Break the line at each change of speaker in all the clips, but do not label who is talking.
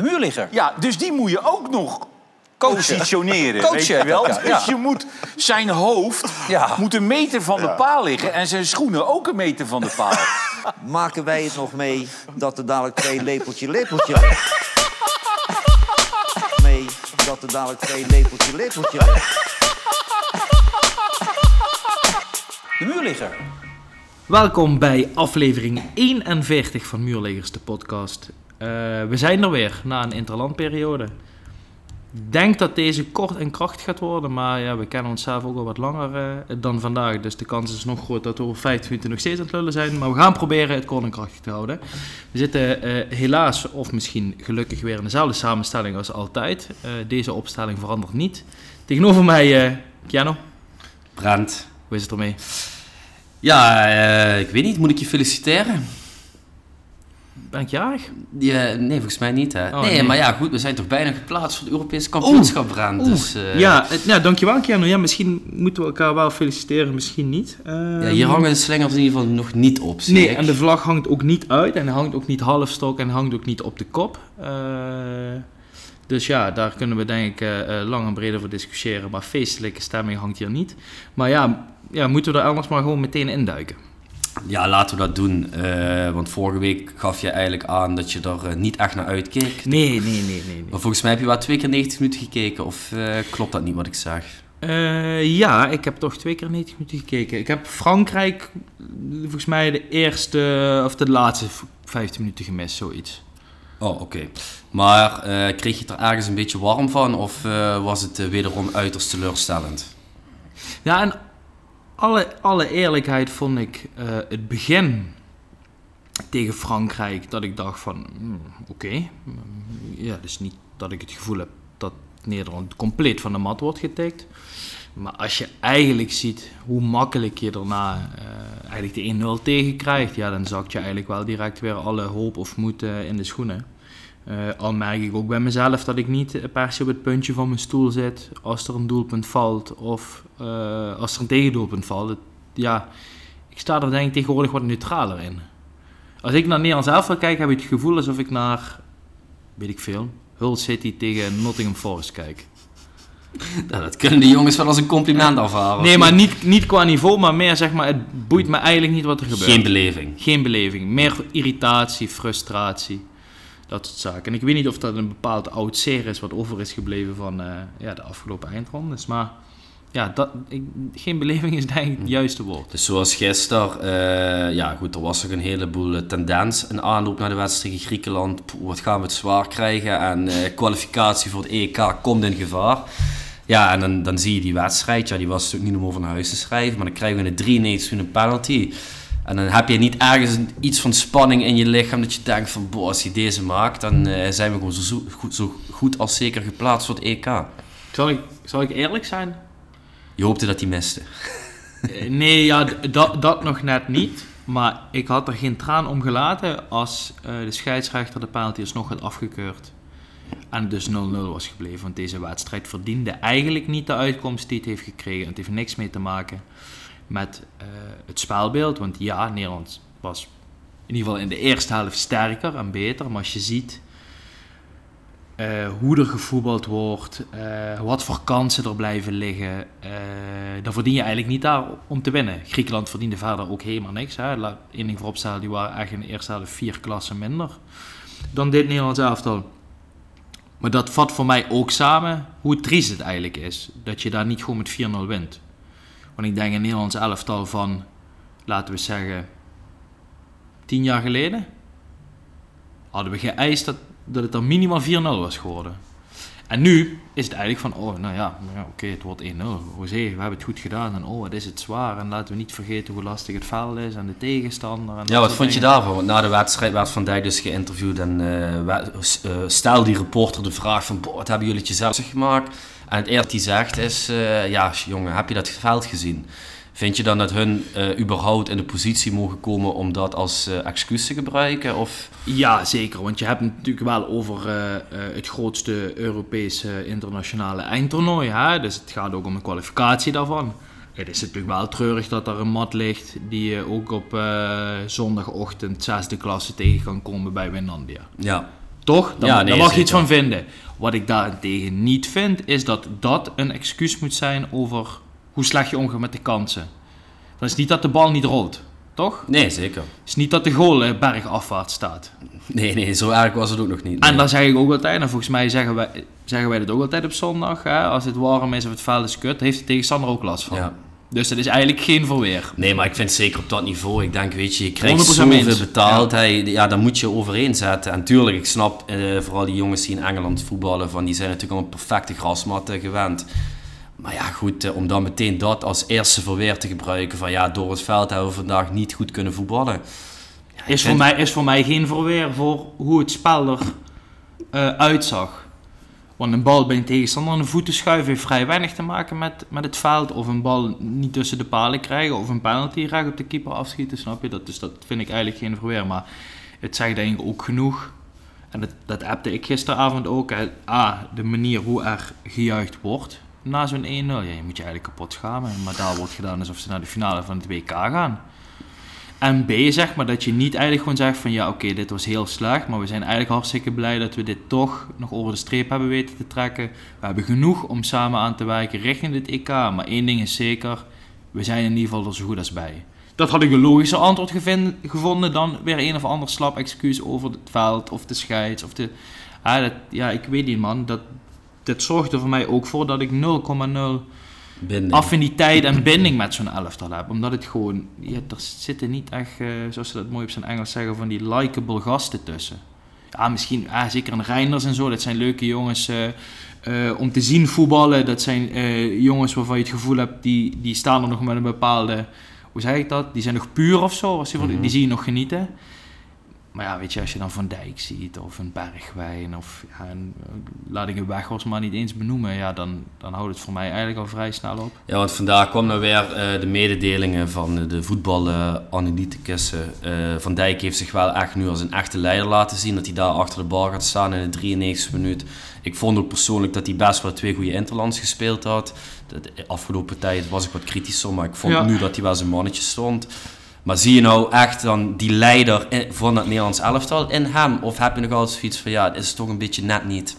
De muurligger.
Ja, dus die moet je ook nog
Coachen.
positioneren.
Coachen
weet je wel?
ja.
Dus je moet zijn hoofd
Ja.
moet een meter van de paal liggen en zijn schoenen ook een meter van de paal.
Maken wij het nog mee dat er dadelijk twee lepeltje lepeltje... mee dat er dadelijk twee lepeltje lepeltje...
De muurligger.
Welkom bij aflevering 41 van Muurleggers, de podcast. Eh, we zijn er weer na een interlandperiode. Ik denk dat deze kort en krachtig gaat worden, maar ja, we kennen onszelf ook al wat langer eh, dan vandaag. Dus de kans is nog groot dat we over 15 minuten nog steeds aan het lullen zijn. Maar we gaan proberen het kort en krachtig te houden. We zitten eh, helaas, of misschien gelukkig, weer in dezelfde samenstelling als altijd. Deze opstelling verandert niet. Tegenover mij, Keanu,
Brand.
hoe is het ermee?
Ja, ik weet niet. Moet ik je feliciteren?
Ben ik jarig?
Ja, nee, volgens mij niet, hè.
Oh,
nee,
nee.
maar ja, goed. We zijn toch bijna geplaatst voor het Europese kampioenschap. Dus, eh,
ja, het- ja, dankjewel Keanu. Ja, misschien moeten we elkaar wel feliciteren, misschien niet.
ja,
Ehm,
hier hangen de slingers in ieder geval nog niet op,
Nee,
ik.
en de vlag hangt ook niet uit en hangt ook niet halfstok en hangt ook niet op de kop. Eh, dus ja, daar kunnen we denk ik eh, eh, lang en breed over discussiëren. Maar feestelijke stemming hangt hier niet. Maar ja, ja, moeten we er anders maar gewoon meteen induiken.
Ja, laten we dat doen. eh, want vorige week gaf je eigenlijk aan dat je er eh, niet echt naar uitkeek.
Nee, nee, nee, nee. nee.
Maar volgens mij heb je wel twee keer 90 minuten gekeken. Of eh, klopt dat niet wat ik zeg?
Ja, ik heb toch twee keer 90 minuten gekeken. Ik heb Frankrijk, volgens mij de eerste of de laatste 15 minuten gemist, zoiets.
Oh, oké. Maar kreeg je het er ergens een beetje warm van? Of was het wederom uiterst teleurstellend?
Ja, en alle, alle eerlijkheid vond ik eh, het begin tegen Frankrijk dat ik dacht van, hmm, oké. mm, Ja, dus niet dat ik het gevoel heb dat Nederland compleet van de mat wordt getikt. Maar als je eigenlijk ziet hoe makkelijk je daarna eh, eigenlijk de 1-0 tegen krijgt, ja, dan zakt je eigenlijk wel direct weer alle hoop of moed eh, in de schoenen. Eh, al merk ik ook bij mezelf dat ik niet eh, per se op het puntje van mijn stoel zit als er een doelpunt valt of eh, als er een tegendoelpunt valt. Het- ja, ik sta er denk ik tegenwoordig wat neutraler in. Als ik naar Nederlands elftal kijk, heb ik het gevoel alsof ik naar, weet ik veel, Hull City tegen Nottingham Forest kijk.
Nou, dat kunnen de jongens wel als een compliment afhalen.
Nee, maar niet, niet qua niveau, maar meer zeg maar, het boeit me eigenlijk niet wat er gebeurt.
Geen beleving.
Geen beleving. Meer irritatie, frustratie. Dat soort. En ik weet niet of dat een bepaald oud zeer is wat over is gebleven van eh, ja, de afgelopen eindrondes. Maar ja, dat, geen beleving is denk het juiste woord.
Dus zoals gisteren, eh, ja goed, er was ook een heleboel eh, tendens in aanloop naar de wedstrijd tegen Griekenland. Wat gaan we het zwaar krijgen en kwalificatie voor het EK komt in gevaar. Ja, en dan, dan zie je die wedstrijd, ja, die was natuurlijk niet om over naar huis te schrijven, maar dan krijgen we in de 93 een penalty. En dan heb je niet ergens iets van spanning in je lichaam dat je denkt van, boah, als je deze maakt, dan eh, zijn we gewoon zo, zo, goed, zo goed als zeker geplaatst voor het EK.
Zal ik, zal ik eerlijk zijn?
Je hoopte dat hij miste.
Eh, Nee, ja, dat, dat nog net niet. Maar ik had er geen traan om gelaten als eh, de scheidsrechter de penalty alsnog had afgekeurd. En dus 0-0 was gebleven. Want deze wedstrijd verdiende eigenlijk niet de uitkomst die het heeft gekregen. En het heeft niks mee te maken met eh, het spelbeeld. Want ja, Nederland was in ieder geval in de eerste helft sterker en beter. Maar als je ziet eh, hoe er gevoetbald wordt, eh, wat voor kansen er blijven liggen, dan verdien je eigenlijk niet daar om te winnen. Griekenland verdiende verder ook helemaal niks. Hè. Laat één ding die waren echt in de eerste helft vier klassen minder dan dit Nederlands elftal. Maar dat vat voor mij ook samen hoe triest het eigenlijk is. Dat je daar niet gewoon met 4-0 wint. Want ik denk een Nederlands elftal van, laten we zeggen, tien jaar geleden, hadden we geëist dat, dat het dan minimaal 4-0 was geworden. En nu is het eigenlijk van, oh, nou ja, nou ja, oké, het wordt 1-0. Hoezé, we hebben het goed gedaan. En oh, wat is het zwaar. En laten we niet vergeten hoe lastig het veld is en de tegenstander. En
Ja, wat vond je daarvan? Want na de wedstrijd werd Van Dijk dus geïnterviewd en eh, we- s- eh, stelde die reporter de vraag van, "Boah, wat hebben jullie het jezelf gemaakt? En het eerste die zegt is, eh, ja jongen, heb je dat veld gezien? Vind je dan dat hun eh, überhaupt in de positie mogen komen om dat als eh, excuus te gebruiken? Of,
Ja, zeker. Want je hebt het natuurlijk wel over het grootste Europese internationale eindtoernooi. Hè? Dus het gaat ook om een kwalificatie daarvan. Het is natuurlijk wel treurig dat er een mat ligt die je ook op zondagochtend zesde klasse tegen kan komen bij Wijnandia.
ja,
Toch? Daar,
Ja,
daar
nee,
mag je iets van vinden. Wat ik daarentegen niet vind, is dat dat een excuus moet zijn over hoe slecht je omgaat met de kansen. Dat is niet dat de bal niet rolt, toch?
Nee, zeker.
Het is niet dat de goal eh, bergafwaarts staat.
Nee, nee, zo erg was het ook nog niet.
En dan zeg ik ook altijd, en volgens mij zeggen wij, zeggen wij dat ook altijd op zondag, hè, als het warm is of het veld is kut, heeft de tegenstander ook last van.
Ja.
Dus dat is eigenlijk geen verweer.
Nee, maar ik vind zeker op dat niveau. Ik denk, weet je, je krijgt
100%
zoveel betaald. Ja. ja, dan moet je overeenzetten. En tuurlijk, ik snap eh, vooral die jongens die in Engeland voetballen, van, die zijn natuurlijk allemaal perfecte grasmatten gewend. Maar ja, goed, eh, om dan meteen dat als eerste verweer te gebruiken van ja, door het veld hebben we vandaag niet goed kunnen voetballen. Ja,
Is voor, mij, is voor mij geen verweer voor hoe het spel er eh, uitzag. Want een bal bij een tegenstander aan de voeten schuiven heeft vrij weinig te maken met, met het veld. Of een bal niet tussen de palen krijgen. Of een penalty recht op de keeper afschieten, snap je? Dat, dus dat vind ik eigenlijk geen verweer. Maar het zegt denk ik ook genoeg. En dat, dat appte ik gisteravond ook. A, de manier hoe er gejuicht wordt na zo'n 1-0. Ja, je moet je eigenlijk kapot schamen. Maar daar wordt gedaan alsof ze naar de finale van het WK gaan. En B, zeg maar, dat je niet eigenlijk gewoon zegt van ja, oké, dit was heel slecht, maar we zijn eigenlijk hartstikke blij dat we dit toch nog over de streep hebben weten te trekken. We hebben genoeg om samen aan te werken richting dit EK, maar één ding is zeker, we zijn in ieder geval er zo goed als bij. Dat had ik een logischer antwoord gevonden dan weer een of ander slap excuus over het veld of de scheids. Of de, ah, dat, ja, ik weet niet man, dat, dat zorgde voor mij ook voor dat ik 0,0
Binding.
affiniteit en binding met zo'n elftal heb. Omdat het gewoon, ja, er zitten niet echt, eh, zoals ze dat mooi op zijn Engels zeggen, van die likable gasten tussen. Ja, misschien, ah, zeker een Reinders en zo, dat zijn leuke jongens eh, eh, om te zien voetballen. Dat zijn jongens waarvan je het gevoel hebt, die, die staan er nog met een bepaalde, hoe zeg ik dat? Die zijn nog puur of zo, als die,
Mhm.
die zie je nog genieten. Maar ja, weet je, als je dan Van Dijk ziet of een Bergwijn of ja, een, laat ik een Weghorst maar niet eens benoemen, ja, dan, dan houdt het voor mij eigenlijk al vrij snel op.
Ja, want vandaag kwam nou weer eh, de mededelingen van de voetbalanalyticus. eh van Dijk heeft zich wel echt nu als een echte leider laten zien. Dat hij daar achter de bal gaat staan in de 93 minuut. Ik vond ook persoonlijk dat hij best wel twee goede interlands gespeeld had. De de afgelopen tijd was ik wat kritischer, maar ik vond
Ja.
nu dat hij wel zijn mannetje stond. Maar zie je nou echt dan die leider in- van het Nederlands elftal in hem? Of heb je nog altijd zoiets van, ja, het is toch een beetje net niet?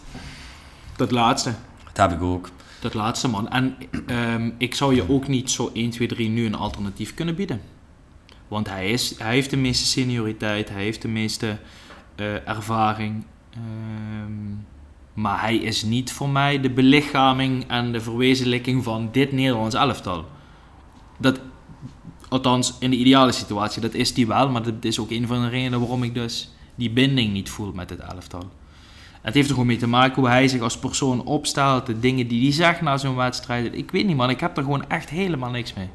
Dat laatste.
Dat heb ik ook.
Dat laatste, man. En ehm, ik zou je ook niet zo 1, 2, 3 nu een alternatief kunnen bieden. Want hij, is, hij heeft de meeste senioriteit, hij heeft de meeste eh, ervaring. Ehm, maar hij is niet voor mij de belichaming en de verwezenlijking van dit Nederlands elftal. Dat, althans, in de ideale situatie, dat is die wel. Maar dat is ook een van de redenen waarom ik dus die binding niet voel met het elftal. Het heeft er gewoon mee te maken hoe hij zich als persoon opstelt, de dingen die hij zegt na zo'n wedstrijd. Ik weet niet, man, ik heb er gewoon echt helemaal niks mee.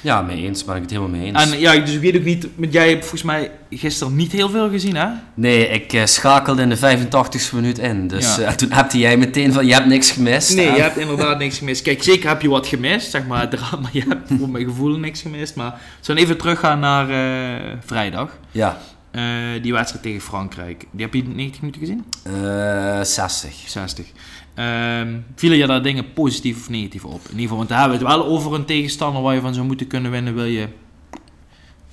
Ja, mee eens, ben ik het helemaal mee eens.
En ja, dus ik weet ook niet, jij hebt volgens mij gisteren niet heel veel gezien, hè?
Nee, ik eh, schakelde in de 85ste minuut in. Dus
Ja.
eh, toen heb jij meteen van, je hebt niks gemist.
Nee,
En-
je hebt inderdaad niks gemist. Kijk, zeker heb je wat gemist, zeg maar, drama. Je hebt voor mijn gevoel niks gemist. Maar zullen we even teruggaan naar eh, vrijdag.
Ja,
Eh, die wedstrijd tegen Frankrijk. Die heb je 90 minuten gezien?
eh 60.
60. Ehm vielen je daar dingen positief of negatief op? In ieder geval, want daar hebben we het wel over een tegenstander waar je van zou moeten kunnen winnen. Wil je,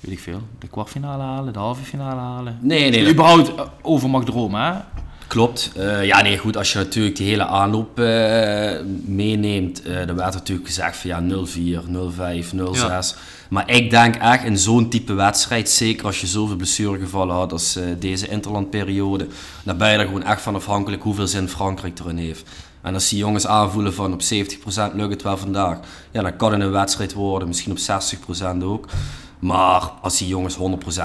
weet ik veel, de kwartfinale halen, de halve finale halen?
Nee, nee,
je überhaupt eh, over mag dromen, hè?
Klopt. Eh, ja, nee, goed, als je natuurlijk die hele aanloop eh, meeneemt, eh dan werd natuurlijk gezegd van ja, 0-4, 0-5, 0-6. Maar ik denk echt in zo'n type wedstrijd, zeker als je zoveel blessuregevallen had als deze interlandperiode, dan ben je er gewoon echt van afhankelijk hoeveel zin Frankrijk erin heeft. En als die jongens aanvoelen van op 70% lukt het wel vandaag, ja, dan kan het een wedstrijd worden, misschien op 60% ook. Maar als die jongens 100%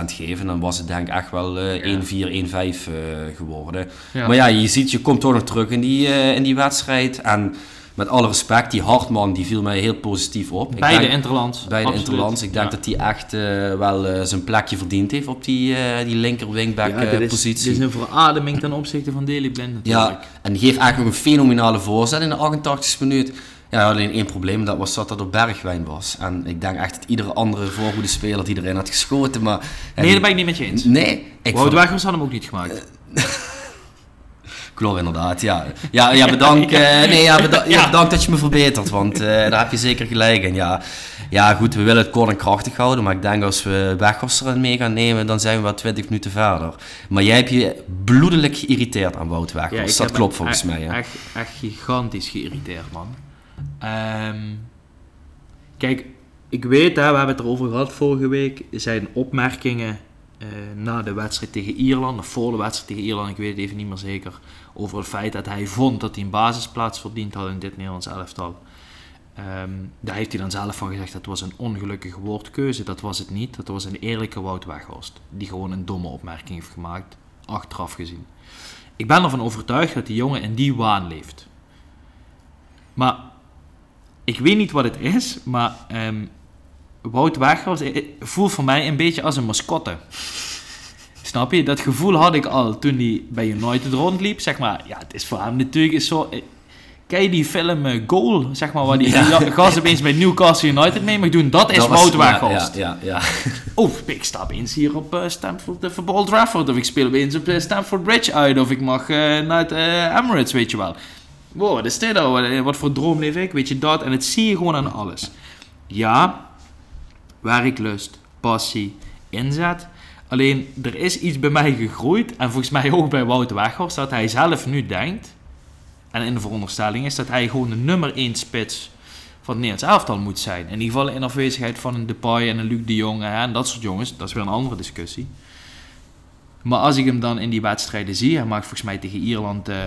geven, dan was het denk ik echt wel eh 1-4, 1-5 eh, geworden.
Ja.
Maar ja, je ziet, je komt toch nog terug in die, eh, in die wedstrijd. En met alle respect, die Hartman die viel mij heel positief op. Ik
Beide
denk-
interlands.
Beide
absoluut.
interlands. Ik denk
Ja.
dat hij echt eh, wel eh, zijn plekje verdiend heeft op die, eh die linker wingback
Ja, dit is,
positie.
dit is een verademing ten opzichte van Daily Blind natuurlijk.
Ja, en die geeft eigenlijk nog een fenomenale voorzet in de 88e minuut. Ja, alleen één probleem, dat was dat dat op Bergwijn was. En ik denk echt dat iedere andere voorgoede speler die erin had geschoten, maar...
Nee, daar ben ik niet met je eens.
Nee, ik
Wout
vond,
had hem ook niet gemaakt.
ik Klopt, inderdaad. Ja, ja, ja bedankt. eh, nee, ja, beda- ja, bedankt dat je me verbetert, want eh, daar heb je zeker gelijk in. Ja, ja, goed, we willen het kort en krachtig houden, maar ik denk als we Weghorst erin mee gaan nemen, dan zijn we wel 20 minuten verder. Maar jij hebt je bloedelijk geïrriteerd aan Wout Weghorst. dat klopt volgens mij. Ja.
Echt, echt gigantisch geïrriteerd, man. Ehm, kijk, ik weet, hè, we hebben het erover gehad vorige week. Zijn opmerkingen eh, na de wedstrijd tegen Ierland, of voor de wedstrijd tegen Ierland, ik weet het even niet meer zeker. Over het feit dat hij vond dat hij een basisplaats verdiend had in dit Nederlands elftal. Ehm, daar heeft hij dan zelf van gezegd dat was een ongelukkige woordkeuze. Dat was het niet. Dat was een eerlijke Wout Weghorst. Die gewoon een domme opmerking heeft gemaakt, achteraf gezien. Ik ben ervan overtuigd dat die jongen in die waan leeft. Maar ik weet niet wat het is, maar ehm, Wout Weghorst eh, voelt voor mij een beetje als een mascotte. Snap je? Dat gevoel had ik al toen hij bij United rondliep. Zeg maar, ja, het is voor hem natuurlijk een soort... eh, je die film eh, Goal, zeg maar, waar die
Ja.
die gast opeens bij Newcastle United mee mag doen? Dat is Wout Weghorst.
Ja, ja, ja.
Of ik sta opeens hier op Stamford uh, voor Old Trafford. Of ik speel opeens op eh, Stamford Bridge uit. Of ik mag naar het Emirates, weet je wel. Wow, wat is dit nou? Wat, eh, wat voor droom leef ik? Weet je dat? En het zie je gewoon aan alles. Ja, werklust, passie, inzet. Alleen, er is iets bij mij gegroeid. En volgens mij ook bij Wout Weghorst. Dat hij zelf nu denkt. En in de veronderstelling is dat hij gewoon de nummer 1 spits van het Nederlands elftal moet zijn. In ieder geval in afwezigheid van een Depay en een Luc de Jong en dat soort jongens. Dat is weer een andere discussie. Maar als ik hem dan in die wedstrijden zie, hij maakt volgens mij tegen Ierland, eh,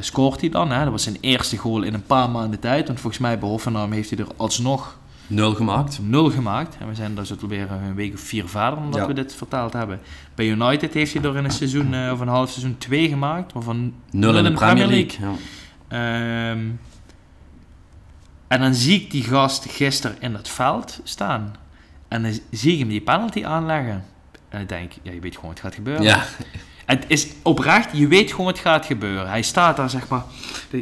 scoort hij dan. Hè? Dat was zijn eerste goal in een paar maanden tijd. Want volgens mij bij Hoffenheim heeft hij er alsnog
Nul gemaakt.
nul gemaakt. En we zijn dus alweer een week of vier verder omdat
Ja.
we dit vertaald hebben. Bij United heeft hij er in een seizoen eh, of een half seizoen twee gemaakt. Waarvan
Nul in de Premier League. Ja.
Ehm, en dan zie ik die gast gisteren in het veld staan. En dan zie ik hem die penalty aanleggen. En ik denk, ja, je weet gewoon, het gaat gebeuren.
Ja.
Het is oprecht, je weet gewoon, het gaat gebeuren. Hij staat daar, zeg maar...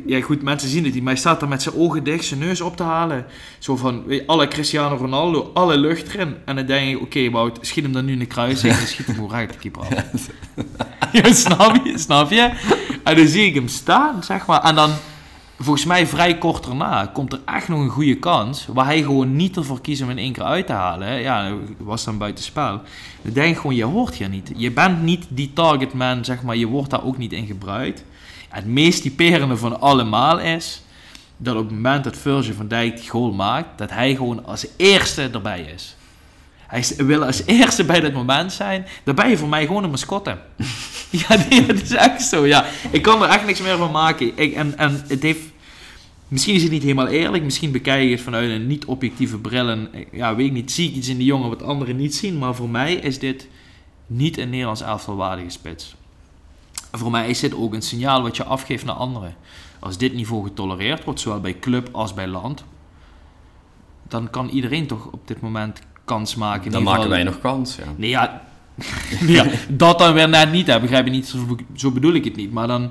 Ja, goed, mensen zien het niet, maar hij staat daar met zijn ogen dicht, zijn neus op te halen. Zo van, weet je, alle Cristiano Ronaldo, alle lucht erin. En dan denk ik, oké, Wout, schiet hem dan nu in de kruis en dan schiet hem gewoon recht de keeper af. ja, snap je, snap je? En dan zie ik hem staan, zeg maar. En dan, volgens mij vrij kort daarna, komt er echt nog een goede kans. Waar hij gewoon niet ervoor kiest om in één keer uit te halen. Ja, was dan buitenspel. Dan denk gewoon, je hoort hier niet. Je bent niet die targetman, zeg maar. Je wordt daar ook niet in gebruikt. Het meest typerende van allemaal is... dat op het moment dat Virgil van Dijk die goal maakt... dat hij gewoon als eerste erbij is. Hij wil als eerste bij dat moment zijn. Dan ben je voor mij gewoon een mascotte. ja, dat is echt zo. Ja. Ik kan er echt niks meer van maken. Ik, en, en het heeft... Misschien is het niet helemaal eerlijk. Misschien bekijk je het vanuit een niet-objectieve bril. En eh, ja, weet ik niet. Zie ik iets in die jongen wat anderen niet zien. Maar voor mij is dit niet een Nederlands elftal waardige spits. Voor mij is dit ook een signaal wat je afgeeft naar anderen. Als dit niveau getolereerd wordt, zowel bij club als bij land, dan kan iedereen toch op dit moment kans maken. In
Dan maken wij nog kans. Ja.
Nee, ja, ja, dat dan weer net niet, hè. begrijp je niet? Zo, zo bedoel ik het niet. Maar dan,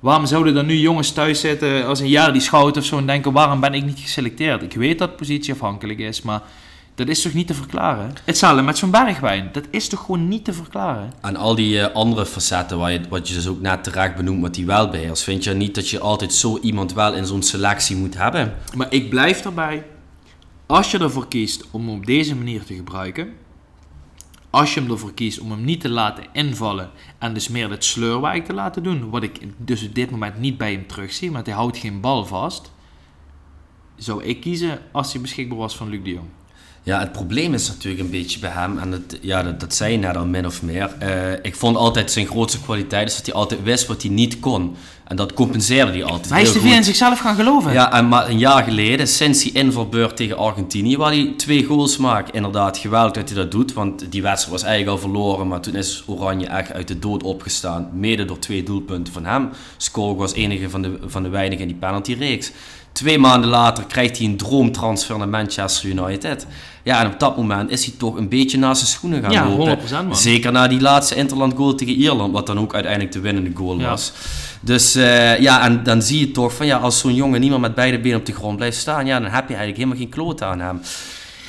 waarom zouden dan nu jongens thuis zitten als een jaar die schout of zo en denken, waarom ben ik niet geselecteerd? Ik weet dat positie afhankelijk is, maar dat is toch niet te verklaren? Hetzelfde met zo'n bergwijn, dat is toch gewoon niet te verklaren?
En al die eh, andere facetten, waar je, wat je dus ook net terecht benoemt, wat die wel beheerst, vind je niet dat je altijd zo iemand wel in zo'n selectie moet hebben?
Maar ik blijf erbij. Als je ervoor kiest om hem op deze manier te gebruiken. Als je hem ervoor kiest om hem niet te laten invallen. En dus meer het sleurwerk te laten doen. Wat ik dus op dit moment niet bij hem terugzie. Want hij houdt geen bal vast. Zou ik kiezen als hij beschikbaar was van Luc de Jong.
Ja, het probleem is natuurlijk een beetje bij hem, en het, ja, dat, zei je net al min of meer. Eh, ik vond altijd zijn grootste kwaliteit is dat hij altijd wist wat hij niet kon. En dat compenseerde hij altijd
hij is te veel in zichzelf gaan geloven.
Ja, en maar een jaar geleden, sinds die invalbeurt tegen Argentinië, waar hij twee goals maakt. Inderdaad, geweldig dat hij dat doet, want die wedstrijd was eigenlijk al verloren. Maar toen is Oranje echt uit de dood opgestaan, mede door twee doelpunten van hem. Score was enige van de, van de weinigen in die penaltyreeks. Twee maanden later krijgt hij een droomtransfer naar Manchester United. Ja, en op dat moment is hij toch een beetje naast zijn schoenen gaan
Ja,
lopen.
100% man.
Zeker na die laatste Interland goal tegen Ierland, wat dan ook uiteindelijk de winnende goal
Ja.
was. Dus eh, ja, en dan zie je toch van ja, als zo'n jongen niet meer met beide benen op de grond blijft staan, ja, dan heb je eigenlijk helemaal geen kloot aan hem.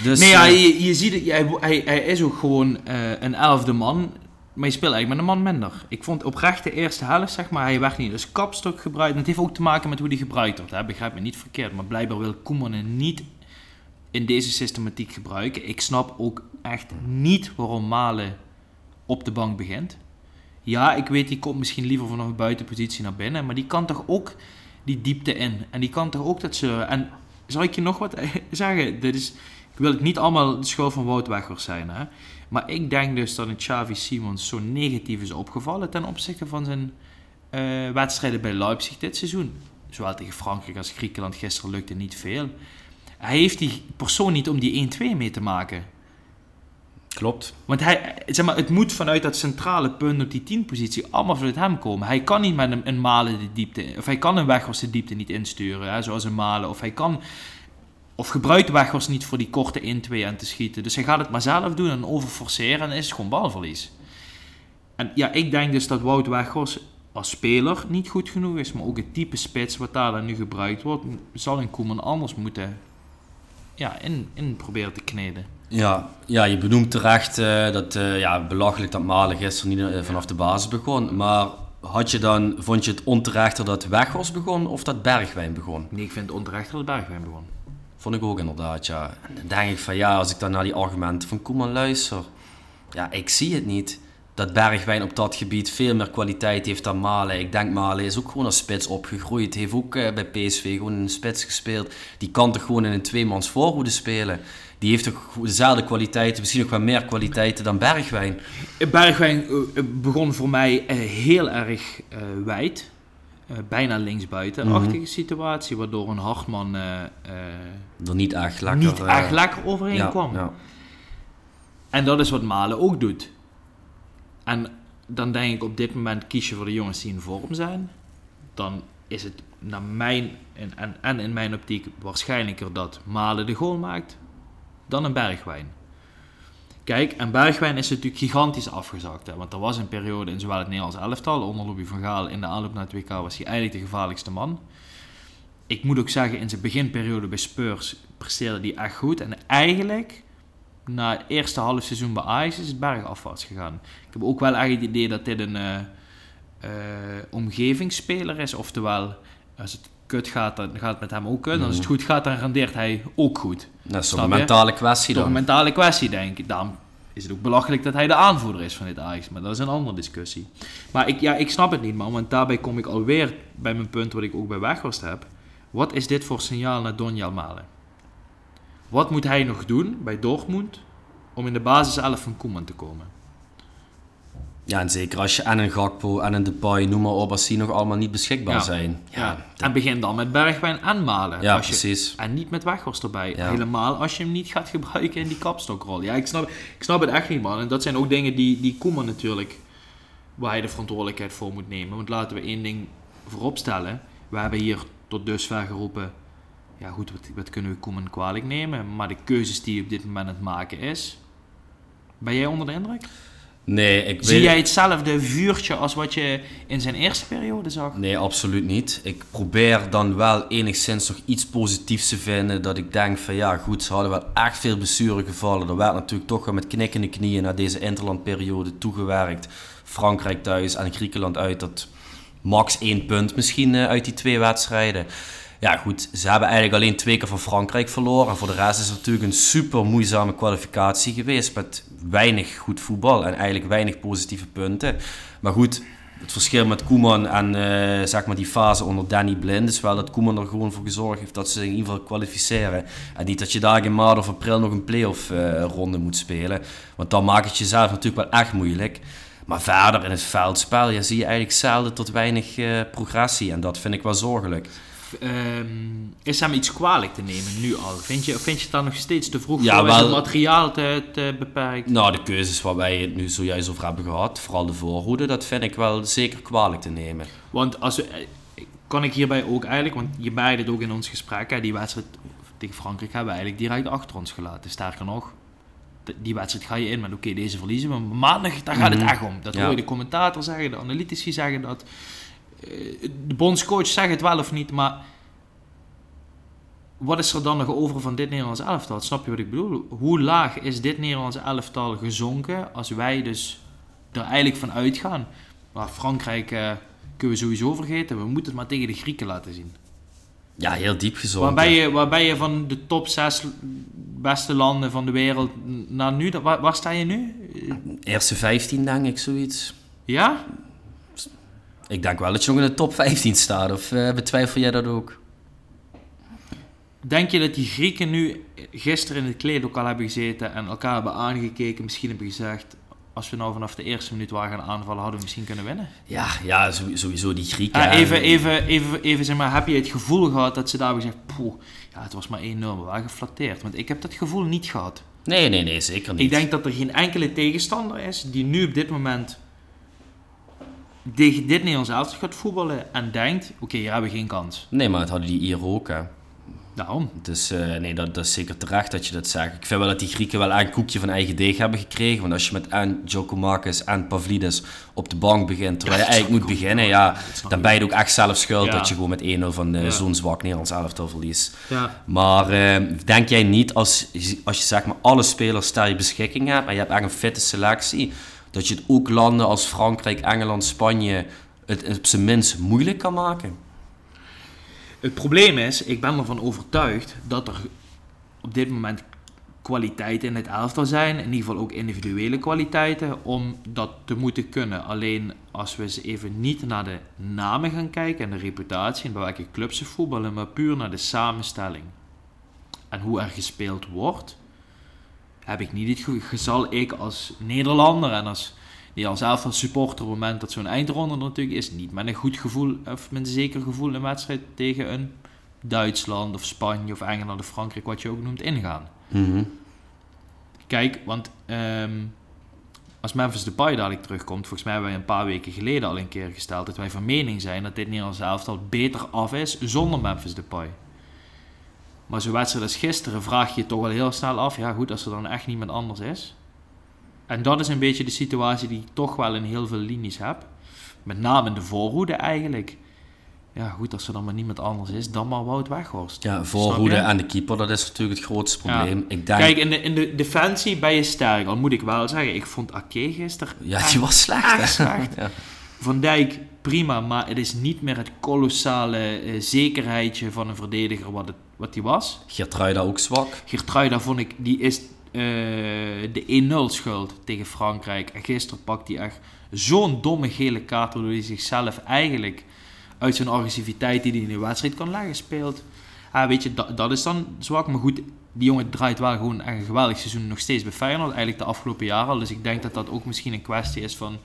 Dus,
Nee, ja,
eh,
je, je ziet het, hij, hij, hij is ook gewoon eh, een elfde man. Maar je speelt eigenlijk met een man minder. Ik vond oprecht de eerste helft, zeg maar, hij werd niet als kapstok gebruikt. En het heeft ook te maken met hoe die gebruikt wordt. Hè? Begrijp me niet verkeerd. Maar blijkbaar wil Koeman niet in deze systematiek gebruiken. Ik snap ook echt niet waarom Malen op de bank begint. Ja, ik weet, die komt misschien liever vanaf een buitenpositie naar binnen. Maar die kan toch ook die diepte in. En die kan toch ook dat zeuren. En zal ik je nog wat zeggen? Dit is, ik wil het niet allemaal de schuld van Wout Weghorst zijn. Hè? Maar ik denk dus dat een Xavi Simons zo negatief is opgevallen ten opzichte van zijn eh, wedstrijden bij Leipzig dit seizoen. Zowel tegen Frankrijk als Griekenland gisteren lukte niet veel. Hij heeft die persoon niet om die 1-2 mee te maken.
Klopt.
Want hij, zeg maar, het moet vanuit dat centrale punt op die 10-positie allemaal vanuit hem komen. Hij kan niet met een, een Malen de diepte, of hij kan een Weghorst de diepte niet insturen, hè, zoals een Malen. Of hij kan, of gebruikt Weghorst niet voor die korte 1-2 aan te schieten. Dus hij gaat het maar zelf doen en overforceren en is het gewoon balverlies. En ja, ik denk dus dat Wout Weghorst als speler niet goed genoeg is, maar ook het type spits wat daar dan nu gebruikt wordt, zal een Koeman anders moeten ja, in, in proberen te kneden.
Ja, ja, je benoemt terecht uh, dat uh, ja, belachelijk dat Malen gisteren niet uh, vanaf de basis begon. Maar had je dan, vond je het onterechter dat Weghorst begon of dat Bergwijn begon?
Nee, ik vind het onterechter dat Bergwijn begon.
Vond ik ook inderdaad, ja. En dan denk ik van ja, als ik dan naar die argumenten van Koeman luister. Ja, ik zie het niet dat Bergwijn op dat gebied veel meer kwaliteit heeft dan Malen. Ik denk Malen is ook gewoon als spits opgegroeid. Heeft ook bij PSV gewoon een spits gespeeld. Die kan toch gewoon in een tweemans voorhoede spelen die heeft toch dezelfde kwaliteiten, misschien ook wel meer kwaliteiten dan Bergwijn.
Bergwijn eh, begon voor mij eh, heel erg uh, wijd. Uh, bijna linksbuiten-achtige mm -hmm. situatie, waardoor een Hartman uh,
er niet echt lekker,
niet echt lekker overheen
ja,
kwam.
Ja.
En dat is wat Malen ook doet. En dan denk ik op dit moment kies je voor de jongens die in vorm zijn. Dan is het naar mijn en, en, en in mijn optiek waarschijnlijker dat Malen de goal maakt dan een Bergwijn. Kijk, en Bergwijn is natuurlijk gigantisch afgezakt. Hè? Want er was een periode in zowel het Nederlands elftal, onder Louis van Gaal, in de aanloop naar het WK was hij eigenlijk de gevaarlijkste man. Ik moet ook zeggen, in zijn beginperiode bij Spurs presteerde hij echt goed. En eigenlijk, na het eerste half seizoen bij Ajax, is het bergafwaarts gegaan. Ik heb ook wel echt het idee dat dit een uh, uh, omgevingsspeler is. Oftewel, als het kut gaat, dan gaat het met hem ook kut. En als het goed gaat, dan rendeert hij ook goed.
Dat is toch een mentale kwestie dan?
Toch een mentale kwestie, denk ik. Daarom is het ook belachelijk dat hij de aanvoerder is van dit Ajax. Maar dat is een andere discussie. Maar ik, ja, ik snap het niet, man. Want daarbij kom ik alweer bij mijn punt wat ik ook bij Weghorst heb. Wat is dit voor signaal naar Donjal Malen? Wat moet hij nog doen bij Dortmund om in de basis 11 van Koeman te komen?
Ja, en zeker als je en een Gakpo en een Depay, noem maar op, als die nog allemaal niet beschikbaar
Ja.
zijn.
Ja. En begin dan met Bergwijn en Malen.
Ja,
Als je-
precies.
En niet met Weghorst erbij.
Ja.
Helemaal als je hem niet gaat gebruiken in die kapstokrol. Ja, ik snap, ik snap het echt niet, man. En dat zijn ook dingen die, die Koeman natuurlijk... waar hij de verantwoordelijkheid voor moet nemen. Want laten we één ding vooropstellen. We hebben hier tot dusver geroepen... Ja goed, wat, wat kunnen we Koeman kwalijk nemen? Maar de keuzes die hij op dit moment aan het maken is... Ben jij onder de indruk?
Nee, ik
Zie
weet...
jij hetzelfde vuurtje als wat je in zijn eerste periode zag?
Nee, absoluut niet. Ik probeer dan wel enigszins nog iets positiefs te vinden. Dat ik denk van ja, goed, ze hadden wel echt veel blessuregevallen. Er werd natuurlijk toch wel met knikkende knieën naar deze interlandperiode toegewerkt. Frankrijk thuis en Griekenland uit. Dat max één punt misschien eh, uit die twee wedstrijden. Ja, goed, ze hebben eigenlijk alleen twee keer van Frankrijk verloren. Voor de rest is het natuurlijk een super moeizame kwalificatie geweest. Met weinig goed voetbal en eigenlijk weinig positieve punten. Maar goed, het verschil met Koeman en eh, zeg maar die fase onder Danny Blind is wel dat Koeman er gewoon voor gezorgd heeft dat ze in ieder geval kwalificeren. En niet dat je daar in maart of april nog een play-off eh, ronde moet spelen. Want dan maakt het jezelf natuurlijk wel echt moeilijk. Maar verder in het veldspel ja, zie je eigenlijk zelden tot weinig eh, progressie. En dat vind ik wel zorgelijk.
Ehm, is hem iets kwalijk te nemen nu al? Vind je, vind je het dan nog steeds te vroeg
Ja,
voor?
Wel-
het materiaal te, te beperkt?
Nou, de keuzes waar wij het nu zojuist over hebben gehad, vooral de voorhoede, dat vind ik wel zeker kwalijk te nemen.
Want als we, eh, kan ik hierbij ook eigenlijk, want je beide het ook in ons gesprek, hè, die wedstrijd tegen Frankrijk hebben we eigenlijk direct achter ons gelaten. Sterker nog, die wedstrijd ga je in met oké, deze verliezen we. Maar maandag, daar gaat het
Mhm.
echt om. Dat hoor je de commentator zeggen, de analytici zeggen dat. De bondscoach zegt het wel of niet, maar wat is er dan nog over van dit Nederlands elftal? Snap je wat ik bedoel? Hoe laag is dit Nederlands elftal gezonken als wij dus er eigenlijk van uitgaan. Maar Frankrijk eh, kunnen we sowieso vergeten. We moeten het maar tegen de Grieken laten zien.
Ja, heel diep gezonken.
Waar ben, je, je van de top 6 beste landen van de wereld naar nu? Waar, waar sta je nu?
Eerste 15 denk ik, zoiets.
Ja?
Ik denk wel dat je nog in de top 15 staat. Of eh, betwijfel jij dat ook?
Denk je dat die Grieken nu gisteren in het kleedlokaal hebben gezeten en elkaar hebben aangekeken, misschien hebben gezegd, als we nou vanaf de eerste minuut waren gaan aanvallen, hadden we misschien kunnen winnen?
Ja, ja sowie- sowieso die Grieken.
Ja, even, even, even, even zeg maar, heb je het gevoel gehad dat ze daar hebben gezegd, poeh, ja, het was maar 1-0, we waren geflatteerd. Want ik heb dat gevoel niet gehad.
Nee, nee, nee, zeker niet.
Ik denk dat er geen enkele tegenstander is die nu op dit moment tegen dit Nederlands elftal gaat voetballen en denkt, oké, hier hebben we geen kans.
Nee, maar het hadden die hier ook, hè.
Daarom.
Dus eh, nee, dat, dat is zeker terecht dat je dat zegt. Ik vind wel dat die Grieken wel een koekje van eigen deeg hebben gekregen. Want als je met en Giacomakis en Pavlidis op de bank begint, terwijl
Ja,
je eigenlijk moet beginnen,
Ja,
dan ben je ook echt zelf schuld
Ja.
dat je gewoon met 1-0 van
Ja.
zo'n zwak Nederlands elftal verliest.
Ja.
Maar eh, denk jij niet, als, je- als je zeg maar alle spelers ter je beschikking hebt en je hebt echt een fitte selectie, dat je het ook landen als Frankrijk, Engeland, Spanje het op zijn minst moeilijk kan maken?
Het probleem is, ik ben ervan overtuigd dat er op dit moment kwaliteiten in het elftal zijn. In ieder geval ook individuele kwaliteiten om dat te moeten kunnen. Alleen als we eens even niet naar de namen gaan kijken en de reputatie en bij welke clubs ze voetballen, maar puur naar de samenstelling en hoe er gespeeld wordt, heb ik niet het zal ik als Nederlander en als die als elftal supporter op het moment dat zo'n eindronde er natuurlijk is, niet met een goed gevoel of met een zeker gevoel een wedstrijd tegen een Duitsland of Spanje of Engeland of Frankrijk, wat je ook noemt, ingaan.
Mhm.
Kijk, want ehm, als Memphis Depay dadelijk terugkomt, volgens mij hebben wij een paar weken geleden al een keer gesteld dat wij van mening zijn dat dit Nederlands elftal beter af is zonder Memphis Depay. Maar zo'n wedstrijd als gisteren vraag je je toch wel heel snel af, ja goed, als er dan echt niemand anders is. En dat is een beetje de situatie die ik toch wel in heel veel linies heb. Met name in de voorhoede eigenlijk. Ja goed, als er dan maar niemand anders is, dan maar Wout Weghorst.
Ja, voorhoede en de keeper, dat is natuurlijk het grootste probleem. Ik denk,
Kijk, in de, in de defensie ben je sterk. Al moet ik wel zeggen, ik vond Ake gisteren
ja,
echt-
die was slecht. hè.
echt slecht.
Ja.
Van Dijk, prima, maar het is niet meer het kolossale eh, zekerheidje van een verdediger wat, het, wat hij was.
Geertruida ook zwak.
Geertruida vond ik, die is eh, de 1-0 schuld tegen Frankrijk. En gisteren pakt hij echt zo'n domme gele kaart, waardoor hij zichzelf eigenlijk uit zijn agressiviteit die hij in de wedstrijd kan leggen speelt. Ah, weet je, dat, dat is dan zwak. Maar goed, die jongen draait wel gewoon echt een geweldig seizoen nog steeds bij Feyenoord. Eigenlijk de afgelopen jaren al. Dus ik denk dat dat ook misschien een kwestie is van...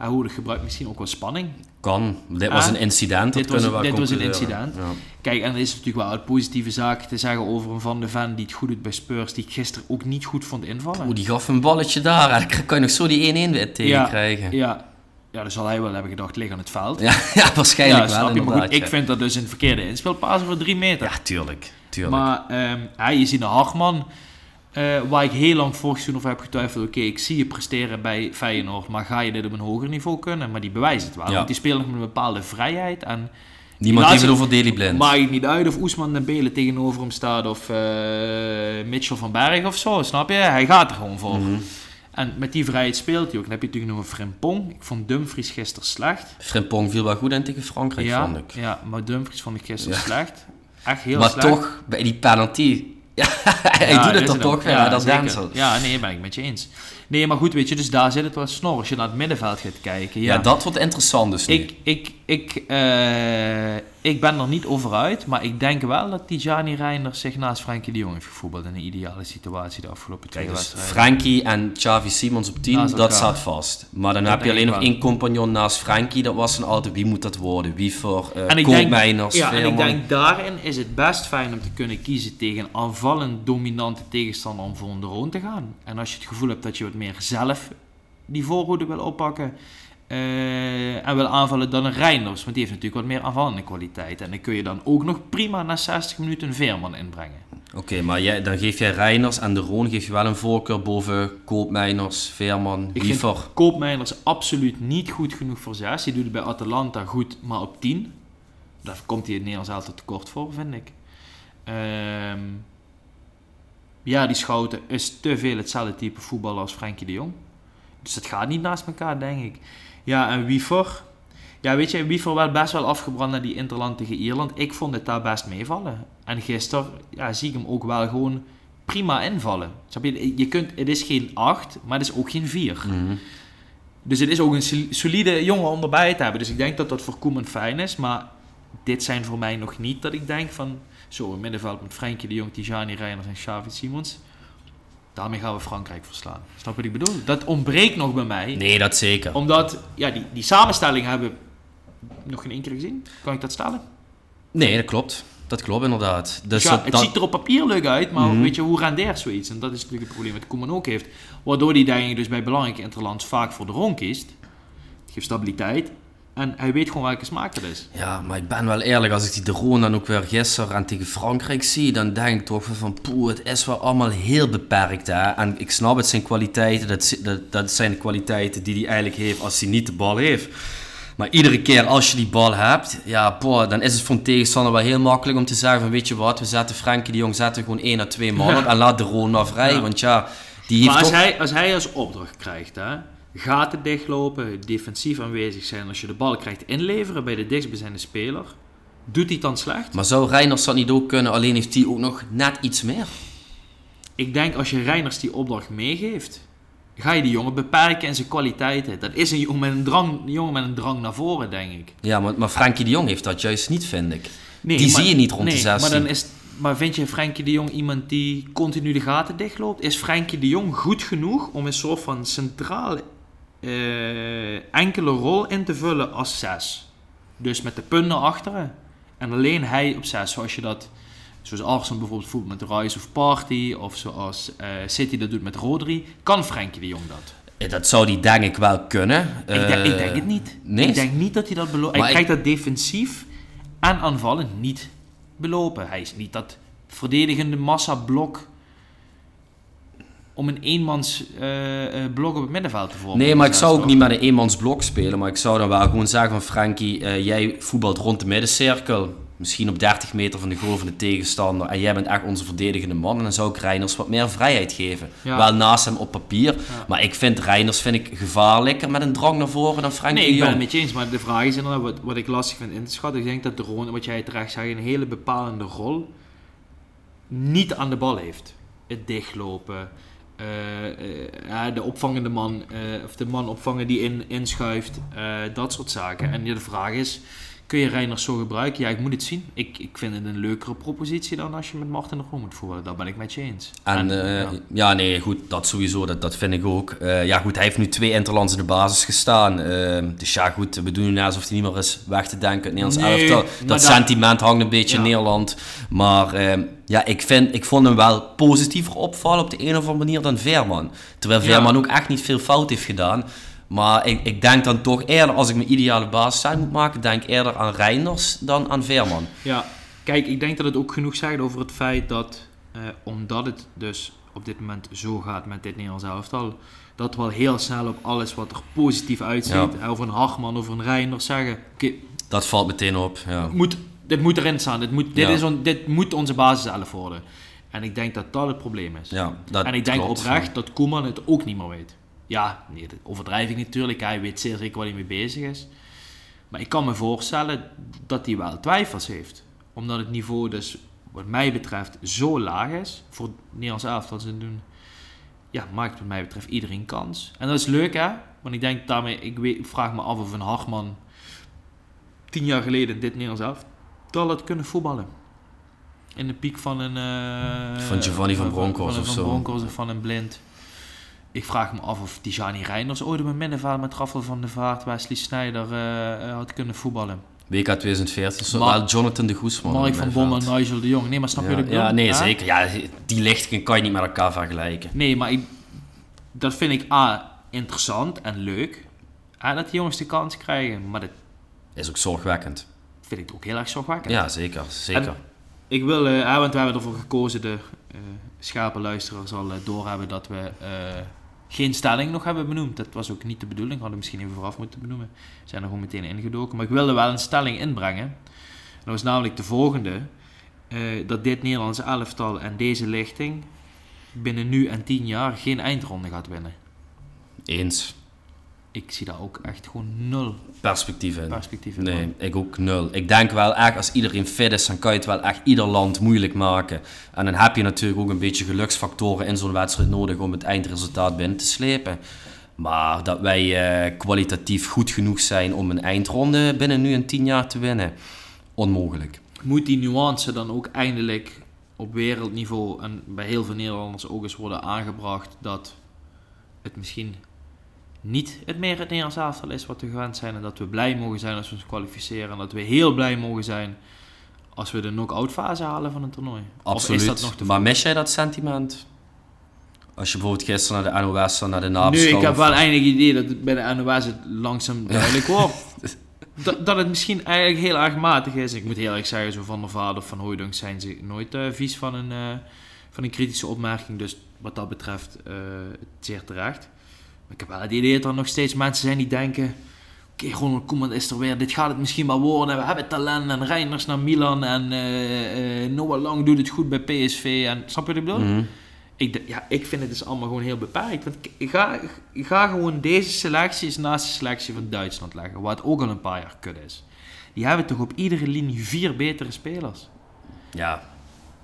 Ah, hoe het gebruikt misschien ook wel spanning.
Kan. Dit was
Ah,
een incident. dat
dit was- dit was een incident.
Ja.
Kijk, en er is natuurlijk wel een positieve zaak te zeggen over een Van de Ven die het goed doet bij Spurs, die ik gisteren ook niet goed vond invallen.
Oeh, die gaf een balletje daar. En dan kan je nog zo die 1-1 weer tegen
Ja,
krijgen. Ja,
Ja, ja, dan zal hij wel hebben gedacht, lig aan het veld.
ja, waarschijnlijk wel.
snap je. Maar goed, ik
ja.
vind dat dus een verkeerde inspeelpaas voor drie meter.
Ja, tuurlijk. tuurlijk.
maar ehm, ja, je ziet een Hartman, eh, waar ik heel lang vorig seizoen over heb getwijfeld. Oké, ik zie je presteren bij Feyenoord, maar ga je dit op een hoger niveau kunnen? Maar die bewijst het wel.
Ja.
Want die speelt nog met een bepaalde vrijheid. En
Niemand heeft het over Daily Blind.
Maakt het niet uit of Oesman Dembele tegenover hem staat of eh, Mitchell van Berg of zo, snap je? Hij gaat er gewoon voor.
Mhm.
En met die vrijheid speelt hij ook. Dan heb je natuurlijk nog een Frimpong. Ik vond Dumfries gisteren slecht.
Frimpong viel wel goed in tegen Frankrijk,
ja,
vond ik.
ja, maar Dumfries vond ik gisteren
Ja.
slecht. Echt heel
maar
slecht.
toch, bij die penalty... Ja, hij
Ja,
doet het
is het
toch
Ja,
hè, dat
zeker.
Denzel.
Ja, nee, ben ik met je eens. Nee, maar goed, weet je, dus daar zit het wel snor. Als je naar het middenveld gaat kijken.
Ja,
Ja,
dat wordt interessant dus nu.
Ik, ik, ik, eh, ik ben er niet over uit, maar ik denk wel dat Tijani Reinders zich naast Frenkie de Jong heeft gevoetbald in een ideale situatie de afgelopen twee
Kijk, dus
wedstrijden.
Frankie en Xavi Simons op 10,
Naast
dat
elkaar.
staat vast. Maar dan
Dat
heb je alleen nog
wel.
één compagnon naast Frankie. Dat was dan altijd, wie moet dat worden? Wie voor uh,
En ik, denk, ja, en ik denk daarin is het best fijn om te kunnen kiezen tegen een aanvallend dominante tegenstander om voor een drone te gaan. En als je het gevoel hebt dat je wat meer zelf die voorhoede wil oppakken eh, en wil aanvallen dan een Reinders, want die heeft natuurlijk wat meer aanvallende kwaliteit. En dan kun je dan ook nog prima na 60 minuten een Veerman inbrengen.
Oké, maar jij, dan geef jij Reiners en de Roon geef je wel een voorkeur boven Koopmeiners, Veerman,
Ik vind
voor...
Koopmeiners absoluut niet goed genoeg voor 6. Die doet het bij Atalanta goed, maar op 10. Daar komt hij het Nederlands altijd tekort voor, vind ik. Ehm, ja, die Schouten is te veel hetzelfde type voetballer als Frenkie de Jong. Dus het gaat niet naast elkaar, denk ik. Ja, en Wiever. Ja, weet je, Wiever wel best wel afgebrand naar die Interland tegen Ierland. Ik vond het daar best meevallen. En gisteren ja, zie ik hem ook wel gewoon prima invallen. Je? je kunt, het is geen 8, maar het is ook geen 4.
Mhm.
Dus het is ook een sol- solide jongen om erbij te hebben. Dus ik denk dat dat voor Koeman fijn is. Maar dit zijn voor mij nog niet dat ik denk van... Zo, een middenveld met Frenkie de Jong, Tijani Reiners en Xavi Simons. Daarmee gaan we Frankrijk verslaan. Snap je wat ik bedoel? Dat ontbreekt nog bij mij.
Nee, dat zeker.
Omdat, ja, die, die samenstelling hebben we nog geen keer gezien. Kan ik dat stellen?
Nee, dat klopt. Dat klopt inderdaad. Dus
ja,
dat,
het
dat-
ziet er op papier leuk uit, maar
Mhm.
weet je, hoe rendeert zoiets? En dat is natuurlijk het probleem dat Koeman ook heeft. Waardoor hij denk ik dus bij belangrijke interlands vaak voor de ron kiest. Het geeft stabiliteit. En hij weet gewoon welke smaak dat is.
Ja, maar ik ben wel eerlijk, als ik die de Roon dan ook weer gisteren en tegen Frankrijk zie, dan denk ik toch van, poeh, het is wel allemaal heel beperkt. Hè? En ik snap het zijn kwaliteiten, dat, dat, dat zijn de kwaliteiten die hij eigenlijk heeft als hij niet de bal heeft. Maar iedere keer als je die bal hebt, ja, boah, dan is het voor een tegenstander wel heel makkelijk om te zeggen van, weet je wat, we zetten Frenkie de Jong, zetten gewoon één à twee man op en laat de Roon maar vrij.
Ja.
Want ja, die heeft
Maar als
toch...
hij, als hij als opdracht krijgt, hè, gaten dichtlopen, defensief aanwezig zijn, als je de bal krijgt inleveren bij de dichtstbijzijnde speler, doet hij dan slecht?
Maar zou Reiners dat niet ook kunnen, alleen heeft hij ook nog net iets meer?
Ik denk als je Reiners die opdracht meegeeft, ga je die jongen beperken in zijn kwaliteiten. Dat is een jongen met een drang, een jongen met een drang naar voren, denk ik.
Ja, maar, maar Frenkie de Jong heeft dat juist niet, vind ik.
Nee,
Die
maar-
zie je niet rond de
nee,
16.
Maar, dan is, maar vind je Frenkie de Jong iemand die continu de gaten dichtloopt? Is Frenkie de Jong goed genoeg om een soort van centrale eh, enkele rol in te vullen als zes? Dus met de punten achteren. En alleen hij op zes, zoals je dat... Zoals Arsenal bijvoorbeeld voetbal met Rise of Party, of zoals eh, City dat doet met Rodri, kan Frenkie de Jong dat?
Eh, Dat zou die denk ik wel kunnen.
ik, denk, ik denk het niet.
nee?
Ik denk niet dat hij dat beloopt. Hij krijgt dat defensief en aanvallen niet belopen. Hij is niet dat verdedigende massa-blok om een eenmans eh, eh, blok op het middenveld te vormen.
Nee, maar ik zou ook niet met een eenmansblok spelen. Maar ik zou dan wel gewoon zeggen van Frankie, eh, jij voetbalt rond de middencirkel. Misschien op 30 meter van de goal van de tegenstander. En jij bent echt onze verdedigende man. En dan zou ik Reiners wat meer vrijheid geven.
Ja.
Wel naast hem op papier.
Ja.
Maar ik vind Reiners vind ik gevaarlijker met een drang naar voren dan Frankie
Nee, ik ben het met je eens. Maar de vraag is inderdaad wat, wat ik lastig vind in te schatten. Ik denk dat de Ron, wat jij terecht zegt, een hele bepalende rol niet aan de bal heeft. Het dichtlopen, ja, de opvangende man, eh, of de man opvangen die in, inschuift, dat soort zaken. En de vraag is, kun je Reiners zo gebruiken? Ja, ik moet het zien. Ik, ik vind het een leukere propositie dan als je met Martin de Ron moet voeren. Daar ben ik met je eens.
En, eh,
ja.
ja. nee, goed, dat sowieso, dat, dat vind ik ook. Eh, ja, goed, hij heeft nu twee interlands in de basis gestaan. Eh, dus ja, goed, we doen nu net alsof hij niet meer is weg te denken. Het Nederlands
Nee,
elftal. Dat
dat-
sentiment hangt een beetje in. Nederland. Maar eh, ja, ik, vind, ik vond hem wel positiever opvallen op de een of andere manier dan Veerman. Terwijl
Ja.
Veerman ook echt niet veel fout heeft gedaan. Maar ik, ik denk dan toch eerder, als ik mijn ideale basis moet maken, denk ik eerder aan Reinders dan aan Veerman.
Ja, kijk, ik denk dat het ook genoeg zegt over het feit dat, eh, omdat het dus op dit moment zo gaat met dit Nederlands elftal, dat we al heel snel op alles wat er positief uitziet,
Ja.
eh, over een Hartman, over een Reinders zeggen, oké,
Dat valt meteen op, ja.
moet, dit moet erin staan, dit moet, dit,
Ja.
is on- dit moet onze basis elf worden. En ik denk dat dat het probleem is.
ja dat
en ik denk
klopt.
oprecht dat Koeman het ook niet meer weet. Ja, nee, dat overdrijf ik natuurlijk. Hij weet zeer zeker waar hij mee bezig is. Maar ik kan me voorstellen dat hij wel twijfels heeft. Omdat het niveau dus, wat mij betreft, zo laag is. Voor het Nederlands elftal ze doen. Ja, maakt wat mij betreft iedereen kans. En dat is leuk hè. Want ik denk daarmee, ik, weet, ik vraag me af of een Hartman tien jaar geleden dit Nederlands elftal had kunnen voetballen. In de piek van een... eh,
Van Giovanni van Bronckhorst
van,
of
van
zo.
Bronckhorst of van een Blind. Ik vraag me af of Tijani Reinders ooit op een middenveld met Raffel van der Vaart, Wesley Sneijder eh, eh, had kunnen voetballen.
WK 2014, zo
Maar-
Jonathan de Goesman.
Mark van Bommel en. Nigel de Jong. Nee, maar snap je
Ja,
ik bedoel?
ja, nee, zeker. Ja, die lichtingen kan je niet met elkaar vergelijken.
Nee, maar ik, dat vind ik A, interessant en leuk. A, dat die jongens de kans krijgen. Maar dat
Is ook zorgwekkend.
vind ik ook heel erg zorgwekkend.
Ja, zeker. zeker.
En- Ik wil, ah, want we hebben ervoor gekozen, de schapenluisteraar zal eh, doorhebben dat we geen stelling nog hebben benoemd. Dat was ook niet de bedoeling, hadden we misschien even vooraf moeten benoemen. We zijn er gewoon meteen ingedoken. Maar ik wilde wel een stelling inbrengen. En dat was namelijk de volgende. eh, dat dit Nederlandse elftal en deze lichting binnen nu en tien jaar geen eindronde gaat winnen.
Eens.
Ik zie daar ook echt gewoon nul
Perspectief in.
perspectief in.
Nee, ik ook nul. Ik denk wel echt, als iedereen fit is, dan kan je het wel echt ieder land moeilijk maken. En dan heb je natuurlijk ook een beetje geluksfactoren in zo'n wedstrijd nodig om het eindresultaat binnen te slepen. Maar dat wij eh, kwalitatief goed genoeg zijn om een eindronde binnen nu en tien jaar te winnen, onmogelijk.
Moet die nuance dan ook eindelijk op wereldniveau en bij heel veel Nederlanders ook eens worden aangebracht dat het misschien niet het meer het Nederlands elftal is wat we gewend zijn en dat we blij mogen zijn als we ons kwalificeren en dat we heel blij mogen zijn als we de knock-out fase halen van een toernooi.
Absoluut.
Of is dat nog te
maar mis jij dat sentiment? Als je bijvoorbeeld gisteren naar de NOS, naar de nabeschouwing...
Nu, ik heb wel eindelijk het idee dat het bij de NOS het langzaam duidelijk wordt. Dat, dat het misschien eigenlijk heel erg matig is. Ik moet heel erg zeggen, zo van der Vaart of van Hooydonk zijn ze nooit eh, vies van een, eh, van een kritische opmerking. Dus wat dat betreft eh, zeer terecht. Ik heb wel het idee dat er nog steeds mensen zijn die denken... Oké, Ronald Koeman is er weer. Dit gaat het misschien wel worden. We hebben talent en Reinders naar Milan. En eh, eh, Noah Lang doet het goed bij PSV. En, snap je wat ik bedoel?
Mhm.
Ik, ja, ik vind het dus allemaal gewoon heel beperkt. Want k- ga, ga gewoon deze selectie eens naast de selectie van Duitsland leggen. Wat ook al een paar jaar kut is. Die hebben toch op iedere linie vier betere spelers.
Ja.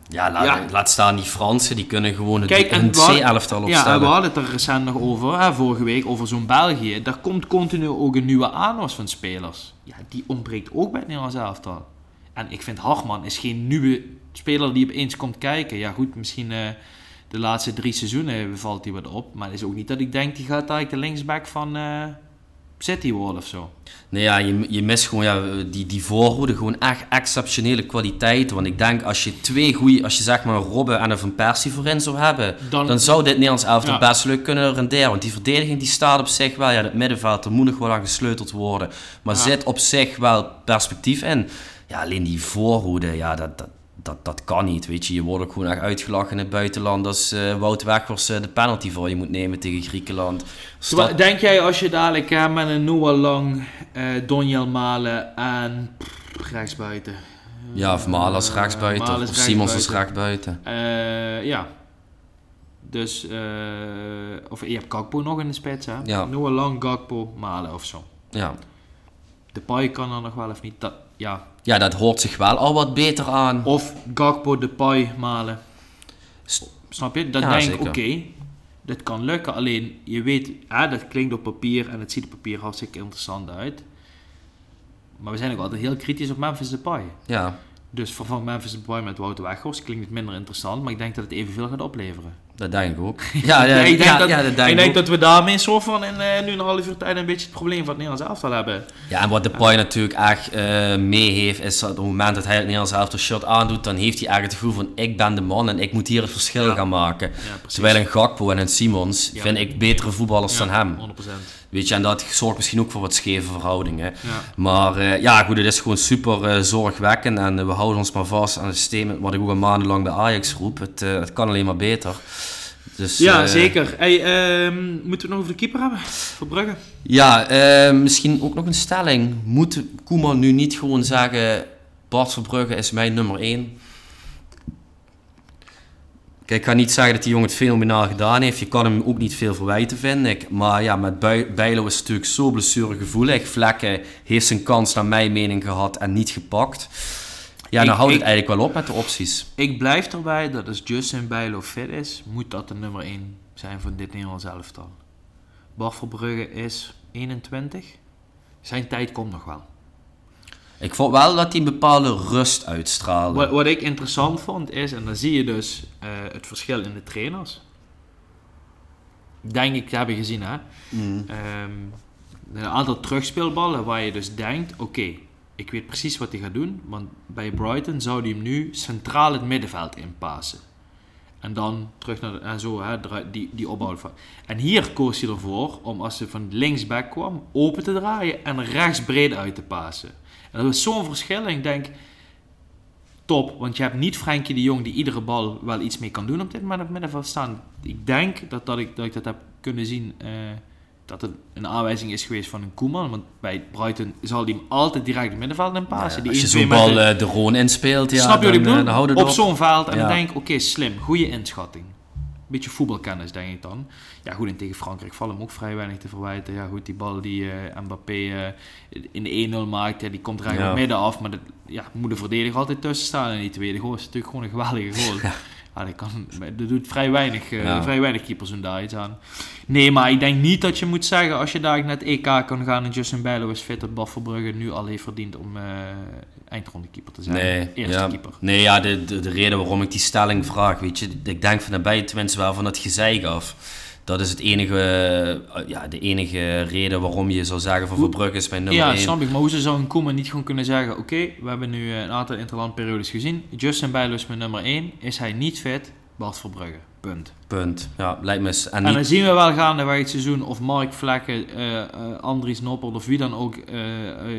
Ja, laat,
Ja.
laat staan die Fransen, die kunnen gewoon het,
Kijk, en
een C-elftal
Ja, en
opstellen.
we hadden het er recent nog over, hè, vorige week, over zo'n België. Daar komt continu ook een nieuwe aanwas van spelers. Ja, die ontbreekt ook bij het Nederlands elftal. En ik vind Hartman is geen nieuwe speler die opeens komt kijken. Ja goed, misschien eh, de laatste drie seizoenen valt hij wat op. Maar het is ook niet dat ik denk, die gaat eigenlijk de linksback van eh, City worden of zo.
Nee, ja, je, je mist gewoon ja, die, die voorhoede, gewoon echt exceptionele kwaliteiten. Want ik denk, als je twee goede, als je zeg maar een Robben en een Van Persie voorin zou hebben,
Dan-
dan, zou dit Nederlands elftal
Ja.
best leuk kunnen renderen. Want die verdediging die staat op zich wel, ja, het middenveld, er moet nog wel aan gesleuteld worden. Maar
Ja.
zit op zich wel perspectief in. Ja, alleen die voorhoede, ja, dat, dat, dat, dat kan niet, weet je. Je wordt ook gewoon echt uitgelachen in het buitenland als eh Wout Weghorst eh, de penalty voor je moet nemen tegen Griekenland. Stad-
Denk jij als je dadelijk hè, met een Noah Lang, eh Donjel Malen en pff, rechtsbuiten.
ja, of Malen als
Eh,
rechtsbuiten,
Malen
of Simons als
rechtsbuiten. Eh, ja. Dus, eh, of je hebt Gakpo nog in de spits, hè?
Ja.
Noah Lang, Gakpo, Malen of zo.
Ja.
De Pai kan er nog wel of niet. Dat, ja.
ja, dat hoort zich wel al wat beter aan.
Of Gakpo, de Pai, Malen.
S-
Snap je? Dan
Ja,
denk ik, oké, dit kan lukken. Alleen, je weet, hè, dat klinkt op papier en het ziet op papier hartstikke interessant uit. Maar we zijn ook altijd heel kritisch op Memphis Depay.
Ja,
Dus vervang Memphis Depay met Wouter Weghorst klinkt het minder interessant, maar ik denk dat het evenveel gaat opleveren.
Dat denk ik ook. Ja, ja,
ik denk,
ja,
dat,
ja, dat denk
ik
ik
denk dat we daarmee soort van in eh, nu een half uur tijd een beetje het probleem van het Nederlands elftal hebben.
Ja, en wat de Pai natuurlijk echt eh, mee heeft, is dat op het moment dat hij het Nederlands elftal shirt aandoet, dan heeft hij eigenlijk het gevoel van ik ben de man en ik moet hier het verschil gaan maken. Terwijl een Gakpo en een Simons vind ik betere voetballers dan hem.
100%.
Weet je, en dat zorgt misschien ook voor wat scheve verhoudingen. Maar eh, ja, goed, het is gewoon super zorgwekkend. En we houden ons maar vast aan het systeem wat ik ook al maandenlang bij Ajax roep. Het, het kan alleen maar beter. Dus,
Ja,
eh,
zeker. Hey, ehm, moeten we het nog over de keeper hebben? Voor Brugge?
Ja, eh, misschien ook nog een stelling. Moet Koeman nu niet gewoon zeggen... Bart Verbrugge is mijn nummer 1? Kijk, ik ga niet zeggen dat die jongen het fenomenaal gedaan heeft. Je kan hem ook niet veel verwijten, vind ik. Maar ja, met Bijlo is het natuurlijk zo blessuregevoelig. Vlekken heeft zijn kans, naar mijn mening, gehad en niet gepakt. Ja, dan
Ik-
houdt
ik-
het eigenlijk wel op met de opties.
Ik blijf erbij dat als Justin Bijlo fit is, moet dat de nummer 1 zijn van dit Nederlands elftal. Bart Verbrugge is 21. Zijn tijd komt nog wel.
Ik vond wel dat hij een bepaalde rust uitstraalde.
Wat, wat ik interessant vond is, en dan zie je dus eh, het verschil in de trainers. Denk ik hebben gezien, hè?
Mm.
Ehm, een aantal terugspeelballen waar je dus denkt: oké, ik weet precies wat hij gaat doen. Want bij Brighton zou hij hem nu centraal het middenveld inpassen. En dan terug naar de, en zo, hè, die, die opbouw. En hier koos hij ervoor om als hij van linksback kwam, open te draaien en rechts breed uit te passen. En dat was zo'n verschil. En ik denk, top. Want je hebt niet Frenkie de Jong die iedere bal wel iets mee kan doen op dit moment op middenveld staan. Ik denk dat, dat, ik, dat ik dat heb kunnen zien. eh, dat het een aanwijzing is geweest van een Koeman. Want bij Brighton zal hij hem altijd direct het middenveld in passen. die
Als je
1-2
zo'n bal
de-
eh, de Roon inspeelt, ja,
Snap je
dan, eh, dan het
op
op.
zo'n veld. En
Ja.
dan denk ik, oké, slim. Goede inschatting. beetje voetbalkennis, denk ik dan. Ja, goed, en tegen Frankrijk valt hem ook vrij weinig te verwijten. Ja, goed, die bal die eh, Mbappé in de 1-0 maakt, ja, die komt er eigenlijk
Ja.
midden af. Maar dat, ja, moet de verdediger altijd tussen staan. En die tweede goal is natuurlijk gewoon een geweldige goal. Ja, dat, kan, dat doet vrij weinig, eh,
Ja.
vrij weinig keepers doen daar iets aan. Nee, maar ik denk niet dat je moet zeggen, als je daar naar het EK kan gaan en Justin Bijlo is fit, dat Bas Verbrugge nu al heeft verdiend om eh eindronde keeper te zijn.
Nee,
Eerste
ja,
keeper.
nee ja, de, de, de reden waarom ik die stelling vraag, weet je, ik denk van nabij tenminste wel van het gezeik af. Dat is het enige, eh, ja, de enige reden waarom je zou zeggen van Verbrugge is mijn nummer
Ja,
1.
snap ik. Maar hoe ze zou een Koeman niet gewoon kunnen zeggen, oké, we hebben nu eh, een aantal interlandperiodes gezien. Justin Bijlo is mijn nummer 1. Is hij niet fit? Bart Verbrugge. Punt.
Punt. Ja, lijkt me... En
En dan zien we wel gaandeweg het seizoen of Mark Vlekken, eh Andries Noppel of wie dan ook,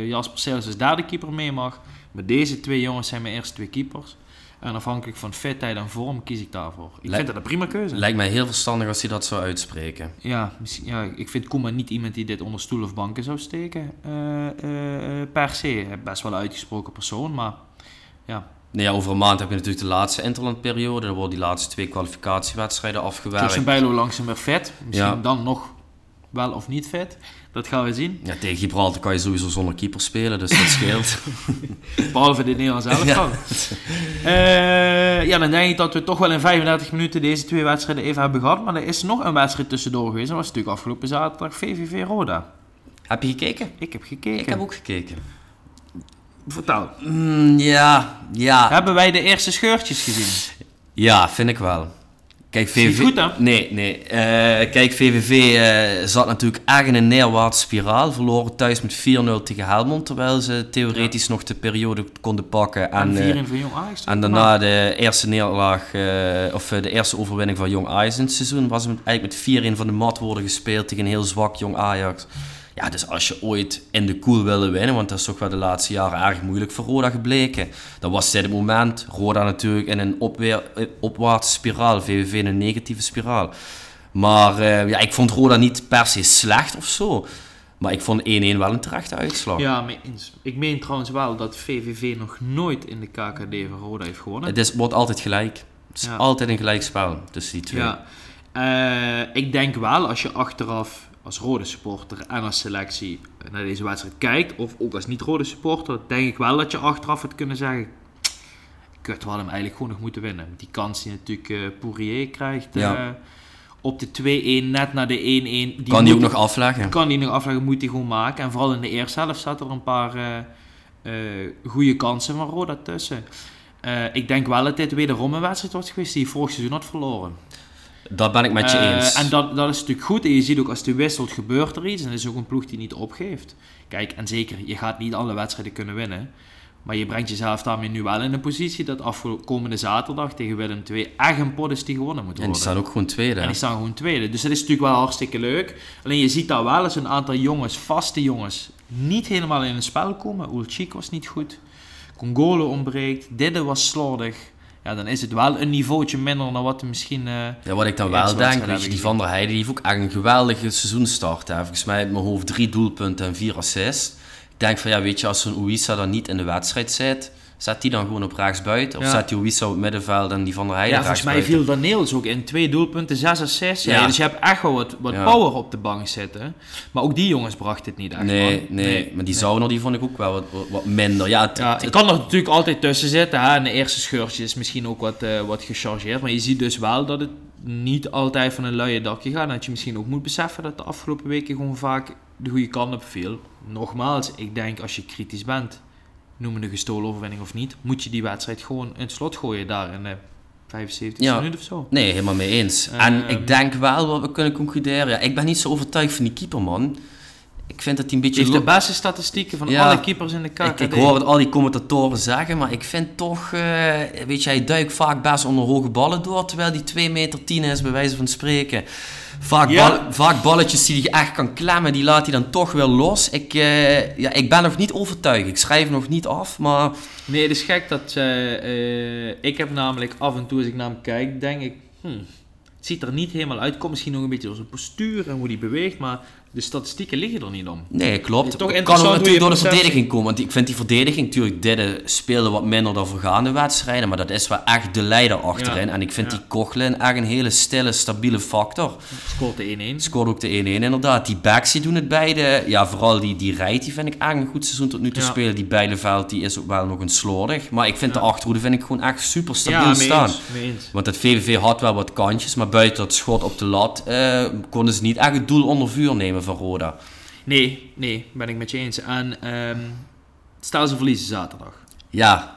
Jasper Seels als derde keeper mee mag. Maar deze twee jongens zijn mijn eerste twee keepers. En afhankelijk van fitheid en vorm kies ik daarvoor. Ik
Lij-
vind dat een prima keuze.
lijkt mij heel verstandig als hij dat zou uitspreken.
Ja, misschien, ja, ik vind Koeman niet iemand die dit onder stoel of banken zou steken. eh, eh, eh, per se. Best wel een uitgesproken persoon, maar ja.
Nee, ja, over een maand heb je natuurlijk de laatste interlandperiode. Dan worden die laatste twee kwalificatiewedstrijden afgewerkt.
Tussen Bijlo langzaam weer vet. Misschien
Ja.
dan nog wel of niet vet. Dat gaan we zien.
Ja, tegen Gibraltar kan je sowieso zonder keeper spelen, dus dat scheelt.
Behalve de Nederlands elftal. Eh, ja, dan denk ik dat we toch wel in 35 minuten deze twee wedstrijden even hebben gehad. Maar er is nog een wedstrijd tussendoor geweest. Dat was natuurlijk afgelopen zaterdag VVV Roda.
heb je gekeken?
Ik heb gekeken.
Ik heb ook gekeken.
Vertel.
Mm, ja, ja.
Hebben wij de eerste scheurtjes gezien?
Ja, vind ik wel. Kijk, VVV...
goed, hè?
Nee, nee. Eh, kijk, VVV eh, zat natuurlijk echt in een neerwaartse spiraal. Verloren thuis met 4-0 tegen Helmond. Terwijl ze theoretisch nog de periode konden pakken.
En
En, eh,
4 in van Jong Ajax.
en daarna de eerste neerlaag, of de eerste overwinning van Jong Ajax in het seizoen. Was eigenlijk met 4-1 van de mat worden gespeeld tegen een heel zwak Jong Ajax. Ja, dus als je ooit in de koel wilde winnen, want dat is toch wel de laatste jaren erg moeilijk voor Roda gebleken. Dan was dit het moment. Roda natuurlijk in een opweer, eh, opwaartse spiraal, VVV in een negatieve spiraal. Maar eh, ja, ik vond Roda niet per se slecht of zo. Maar ik vond 1-1 wel een terechte uitslag.
Ja, mee eens. Ik meen trouwens wel dat VVV nog nooit in de KKD van Roda heeft gewonnen.
Het is, wordt altijd gelijk. Het is
Ja.
altijd een gelijk spel tussen die twee.
Ja. Eh, ik denk wel als je achteraf als rode supporter en als selectie naar deze wedstrijd kijkt, of ook als niet-rode supporter, denk ik wel dat je achteraf het kunnen zeggen. Kut, we hadden hem eigenlijk gewoon nog moeten winnen. Die kans die natuurlijk eh Poirier krijgt eh, op de 2-1, net na de 1-1. Die
kan die ook nog afleggen?
kan die nog afleggen, moet hij gewoon maken. En vooral in de eerste helft zaten er een paar eh, goede kansen van Roda tussen. Ik denk wel dat dit wederom een wedstrijd wordt geweest die vorig seizoen had verloren.
Dat ben ik met je
Eh,
eens.
En dat, dat is natuurlijk goed. En je ziet ook als hij wisselt, gebeurt er iets. En dat is ook een ploeg die niet opgeeft. Kijk, en zeker, je gaat niet alle wedstrijden kunnen winnen. Maar je brengt jezelf daarmee nu wel in een positie dat afkomende zaterdag tegen Willem II echt een pot is die gewonnen moet
en
worden.
die staan ook gewoon tweede.
En die staan gewoon tweede. Dus dat is natuurlijk wel hartstikke leuk. Alleen je ziet daar wel eens een aantal jongens, vaste jongens, niet helemaal in het spel komen. Ulchik was niet goed. Congolo ontbreekt. Didde was slordig. Ja, dan is het wel een niveautje minder dan wat misschien... eh,
Ja, wat ik dan wel denk, weet je, die Van der Heijden die heeft ook echt een geweldige seizoenstart. Hè. Volgens mij uit mijn hoofd drie doelpunten en vier assists. Ik denk van ja, weet je, als zo'n Ouissa dan niet in de wedstrijd zit, zet die dan gewoon op rechts buiten. Of
Ja.
zet die op het middenveld en die Van der Heijden
Ja, volgens mij viel Daniels ook in twee doelpunten, zes assists. Ja,
Ja.
Dus je hebt echt wel wat, wat
Ja.
power op de bank zitten. Maar ook die jongens brachten het niet echt.
Nee,
man.
nee, maar die Zauner die vond ik ook wel wat, wat, minder. Ja, het,
Ja,
het-
ik kan er natuurlijk altijd tussen zitten. Hè. En de eerste scheurtje is misschien ook wat, eh, wat gechargeerd. Maar je ziet dus wel dat het niet altijd van een luie dakje gaat. En dat je misschien ook moet beseffen dat de afgelopen weken gewoon vaak de goede kant op viel. Nogmaals, ik denk als je kritisch bent, noem het een gestolen overwinning of niet, moet je die wedstrijd gewoon in het slot gooien daar in de 75
Ja.
minuten of zo.
Nee, helemaal mee eens.
Ehm.
en ik denk wel wat we kunnen concluderen. Ja, ik ben niet zo overtuigd van die keeper, man. Ik vind dat hij een beetje...
heeft de beste statistieken van
Ja,
alle keepers in de KKD.
Ik, ik hoor het al die commentatoren zeggen, maar ik vind toch, eh, weet je, hij duikt vaak best onder hoge ballen door, terwijl die 2 meter 10 is, bij wijze van spreken. Vaak,
Ja.
bal- vaak balletjes die hij echt kan klemmen, die laat hij dan toch weer los. Ik, eh, ja, ik ben nog niet overtuigd, ik schrijf nog niet af, maar
Nee, het is gek dat... eh, eh, ik heb namelijk af en toe, als ik naar hem kijk, denk ik... hmm, het ziet er niet helemaal uit. Komt misschien nog een beetje door zijn postuur en hoe hij beweegt. Maar de statistieken liggen er niet om.
Nee, klopt.
Toch
kan ook natuurlijk door de verdediging komen. Want ik vind die verdediging, natuurlijk, dit speelde wat minder dan voorgaande wedstrijden. Maar dat is wel echt de leider achterin.
Ja.
En ik vind
Ja.
die Kochlin echt een hele stille, stabiele factor.
Scoort de 1-1.
Scoort ook de 1-1 inderdaad. Die backs die doen het beide. Ja, vooral die, die Rijt, die vind ik echt een goed seizoen tot nu toe
Ja.
spelen. Die Bijleveld, die is ook wel nog een slordig. Maar ik vind de achterhoede vind ik gewoon echt super stabiel staan.
eens, mee eens.
Want het VVV had wel wat kantjes, maar buiten dat schot op de lat eh, konden ze niet echt het doel onder vuur nemen van Roda.
Nee, nee, ben ik met je eens. En ehm stel ze verliezen zaterdag.
Ja,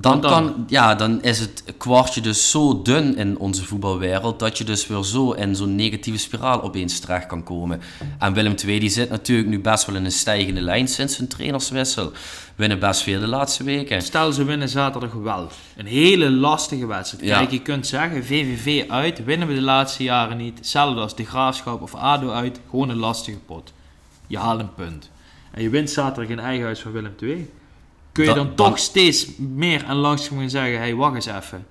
dan? Kan, ja, dan is het kwartje dus zo dun in onze voetbalwereld dat je dus weer zo in zo'n negatieve spiraal opeens terecht kan komen. En Willem II die zit natuurlijk nu best wel in een stijgende lijn sinds hun trainerswissel. Winnen best veel de laatste weken.
Stel ze winnen zaterdag wel. Een hele lastige wedstrijd.
Ja.
Kijk, je kunt zeggen, VVV uit, winnen we de laatste jaren niet. Hetzelfde als de Graafschap of ADO uit, gewoon een lastige pot. Je haalt een punt. En je wint zaterdag in eigen huis van Willem II. Kun je
Dat-
dan, toch steeds meer en langzaam zeggen, hey, wacht eens even.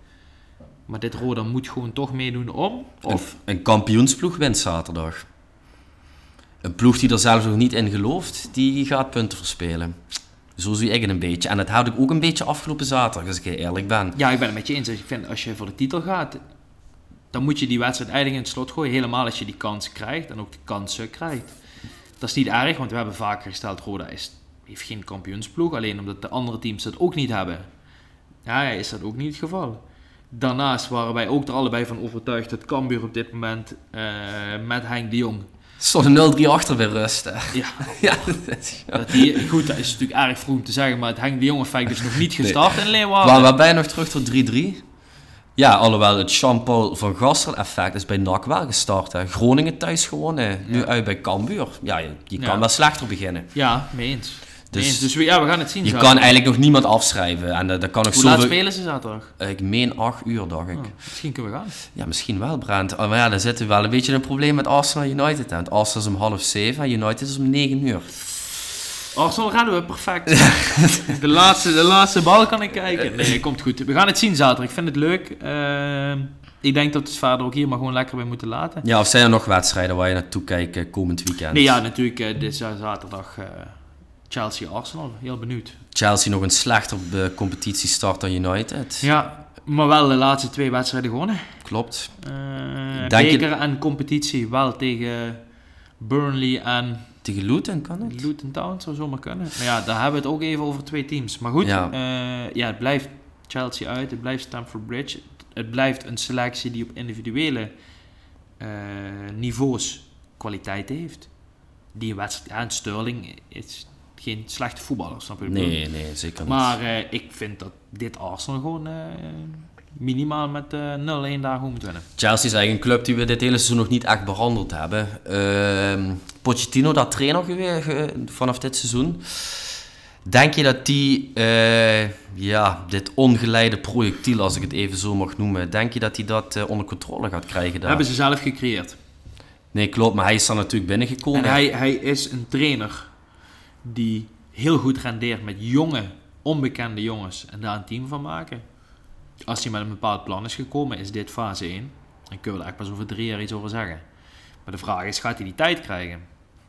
Maar dit Roda moet gewoon toch meedoen om? Of
Een, een kampioensploeg wint zaterdag. Een ploeg die er zelfs nog niet in gelooft, die gaat punten verspelen. Zo zie ik het een beetje. En dat had ik ook een beetje afgelopen zaterdag, als ik heel eerlijk ben.
Ja, ik ben het met je eens. Ik vind als je voor de titel gaat, dan moet je die wedstrijd eigenlijk in het slot gooien. Helemaal als je die kans krijgt en ook de kansen krijgt. Dat is niet erg, want we hebben vaker gesteld, Roda is, heeft geen kampioensploeg. Alleen omdat de andere teams dat ook niet hebben. Ja, is dat ook niet het geval. Daarnaast waren wij ook er allebei van overtuigd dat Cambuur op dit moment eh, met Henk de Jong...
Stond een 0-3 achter weer rusten.
Ja,
Ja, dat is-
dat die, goed, dat is natuurlijk erg vroeg om te zeggen, maar het Henk de Jong effect is nog niet gestart in Leeuwarden.
Waar, waar ben je nog terug tot 3-3? Ja, alhoewel het Jean-Paul van Gastel effect is bij NAC wel gestart. Hè. Groningen thuis gewonnen, nu
Ja.
uit bij Cambuur. Ja, je, je kan
Ja.
wel slechter beginnen.
Ja, mee eens.
Dus-
Dus, dus we, ja, we gaan het zien.
Je
zaterdag.
kan eigenlijk nog niemand afschrijven. En eh, dat kan
Hoe laat spelen ze zaterdag?
Ik meen 8 uur, dacht ik.
Oh, misschien kunnen we gaan.
Ja, misschien wel, Brent. Oh, Maar ja, dan zitten we wel een beetje een probleem met Arsenal United. Want Arsenal is om half zeven en United is om 9 uur.
Arsenal gaan we perfect. de, laatste, de laatste bal kan ik kijken. Nee, komt goed. We gaan het zien zaterdag. Ik vind het leuk. Ehm, ik denk dat we het verder ook hier maar gewoon lekker bij moeten laten.
Ja, of zijn er nog wedstrijden waar je naartoe kijkt eh, komend weekend?
Nee, ja, natuurlijk. eh, dit is zaterdag Chelsea-Arsenal. Heel benieuwd.
Chelsea nog een slechter eh, competitiestart dan United.
Ja, maar wel de laatste twee wedstrijden gewonnen.
Klopt.
Eh
je-
beker en competitie wel tegen Burnley en
Tegen Luton kan het?
Luton Town zou zomaar kunnen. Maar ja, daar hebben we het ook even over twee teams. Maar goed,
Ja.
ja, ja het blijft Chelsea uit, het blijft Stamford Bridge. Het blijft een selectie die op individuele eh, niveaus kwaliteit heeft. Die wedstrijd, ja, en Sterling is geen slechte voetballer, snap je?
Nee, nee, zeker niet.
Maar eh, ik vind dat dit Arsenal gewoon eh, minimaal met eh 0-1 daar gewoon moet winnen.
Chelsea is eigenlijk een club die we dit hele seizoen nog niet echt behandeld hebben. Ehm Pochettino, dat trainer geweest ge- vanaf dit seizoen. Denk je dat die, ja, dit ongeleide projectiel, als ik het even zo mag noemen, denk je dat hij dat onder controle gaat krijgen
Dat
daar?
hebben ze zelf gecreëerd.
Nee, klopt, maar hij is dan natuurlijk binnengekomen.
En hij, hij is een trainer die heel goed rendeert met jonge, onbekende jongens en daar een team van maken. Als hij met een bepaald plan is gekomen, is dit fase 1. Dan kunnen we er echt pas over drie jaar iets over zeggen. Maar de vraag is, gaat hij die tijd krijgen?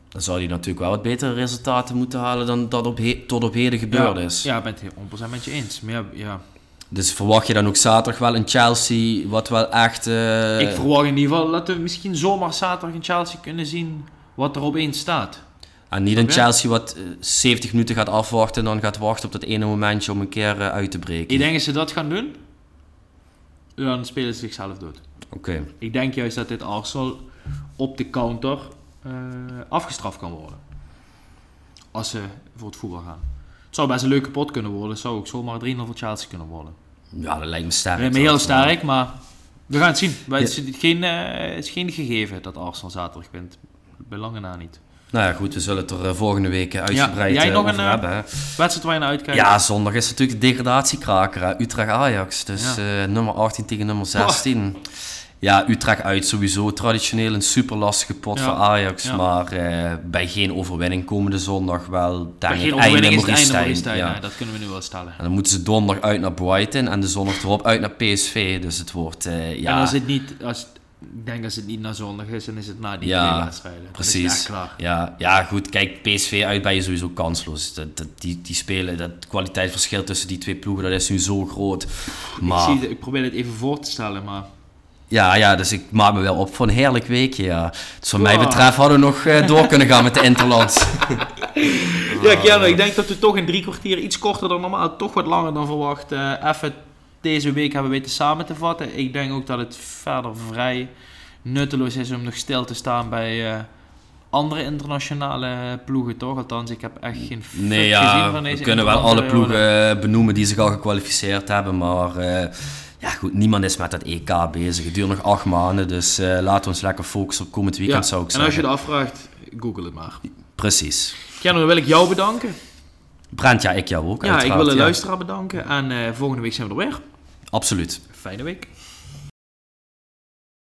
Dan zou hij natuurlijk wel wat betere resultaten moeten halen dan dat op he- tot op heden gebeurd
ja,
is.
Ja, ik ben het heel 100% met je eens. Maar ja, ja.
Dus verwacht je dan ook zaterdag wel een Chelsea wat wel echt... eh,
ik verwacht in ieder geval dat we misschien zomaar zaterdag in Chelsea kunnen zien wat er opeens staat.
En niet een? Chelsea wat eh, 70 minuten gaat afwachten en dan gaat wachten op dat ene momentje om een keer eh, uit te breken.
Ik denk als ze dat gaan doen, dan spelen ze zichzelf dood.
Oké.
Ik denk juist dat dit Arsenal op de counter eh, afgestraft kan worden. Als ze voor het voetbal gaan. Het zou best een leuke pot kunnen worden. Het zou ook zomaar 3-0 voor Chelsea kunnen worden.
Ja, dat lijkt me sterk.
Ik ben heel sterk, maar we gaan het zien. Maar het,
Ja.
is geen, eh, het is geen gegeven dat Arsenal zaterdag wint. Bij lange na niet.
Nou ja, goed, we zullen het er eh, volgende week eh, uitgebreid
jij
eh,
nog
over
een,
hebben.
Wedstrijd waar je naar uitkijkt?
Ja, zondag is natuurlijk de degradatiekraker. Utrecht-Ajax. Dus
Ja.
nummer 18 tegen nummer 16. Ja, Utrecht uit sowieso. Traditioneel een super lastige pot
Ja.
voor Ajax.
Ja.
Maar bij geen overwinning komende zondag wel.
Bij
Denk
geen
ik,
overwinning is het einde. Maurice.
Ja.
Dat kunnen we nu wel stellen.
En dan moeten ze donderdag uit naar Brighton en de zondag erop uit naar PSV. Dus het wordt, ja...
En als het niet, als, ik denk als het niet na zondag is, dan is het na die
Ja,
twee wedstrijden. Dan
Precies.
klaar.
Ja, ja, goed. Kijk, PSV uit ben je sowieso kansloos. Dat, dat, die, die spelen, dat kwaliteitsverschil tussen die twee ploegen, dat is nu zo groot. Maar,
Ik, zie, ik probeer het even voor te stellen, maar...
ja, ja, dus ik maak me wel op voor een heerlijk weekje, ja. Dus wat mij betreft hadden we nog eh, door kunnen gaan met de Interlands.
Ja, Keanu, ik denk dat we toch in drie kwartier iets korter dan normaal, toch wat langer dan verwacht, eh, even deze week hebben weten samen te vatten. Ik denk ook dat het verder vrij nutteloos is om nog stil te staan bij eh, andere internationale ploegen, toch? Althans, ik heb echt geen fuck
Nee,
gezien
ja,
van
we
deze
kunnen wel alle ploegen eh, benoemen die zich al gekwalificeerd hebben, maar eh, ja, goed, niemand is met dat EK bezig. Het duurt nog acht maanden, dus eh, laten we ons lekker focussen op komend weekend,
Ja,
zou ik
en als je
zeggen.
het afvraagt, google het maar.
Precies.
Keanu, dan wil ik jou bedanken.
Brent, ja, ik jou ook.
Ja, ik wil de luisteraar bedanken. En eh, volgende week zijn we er weer.
Absoluut.
Fijne week.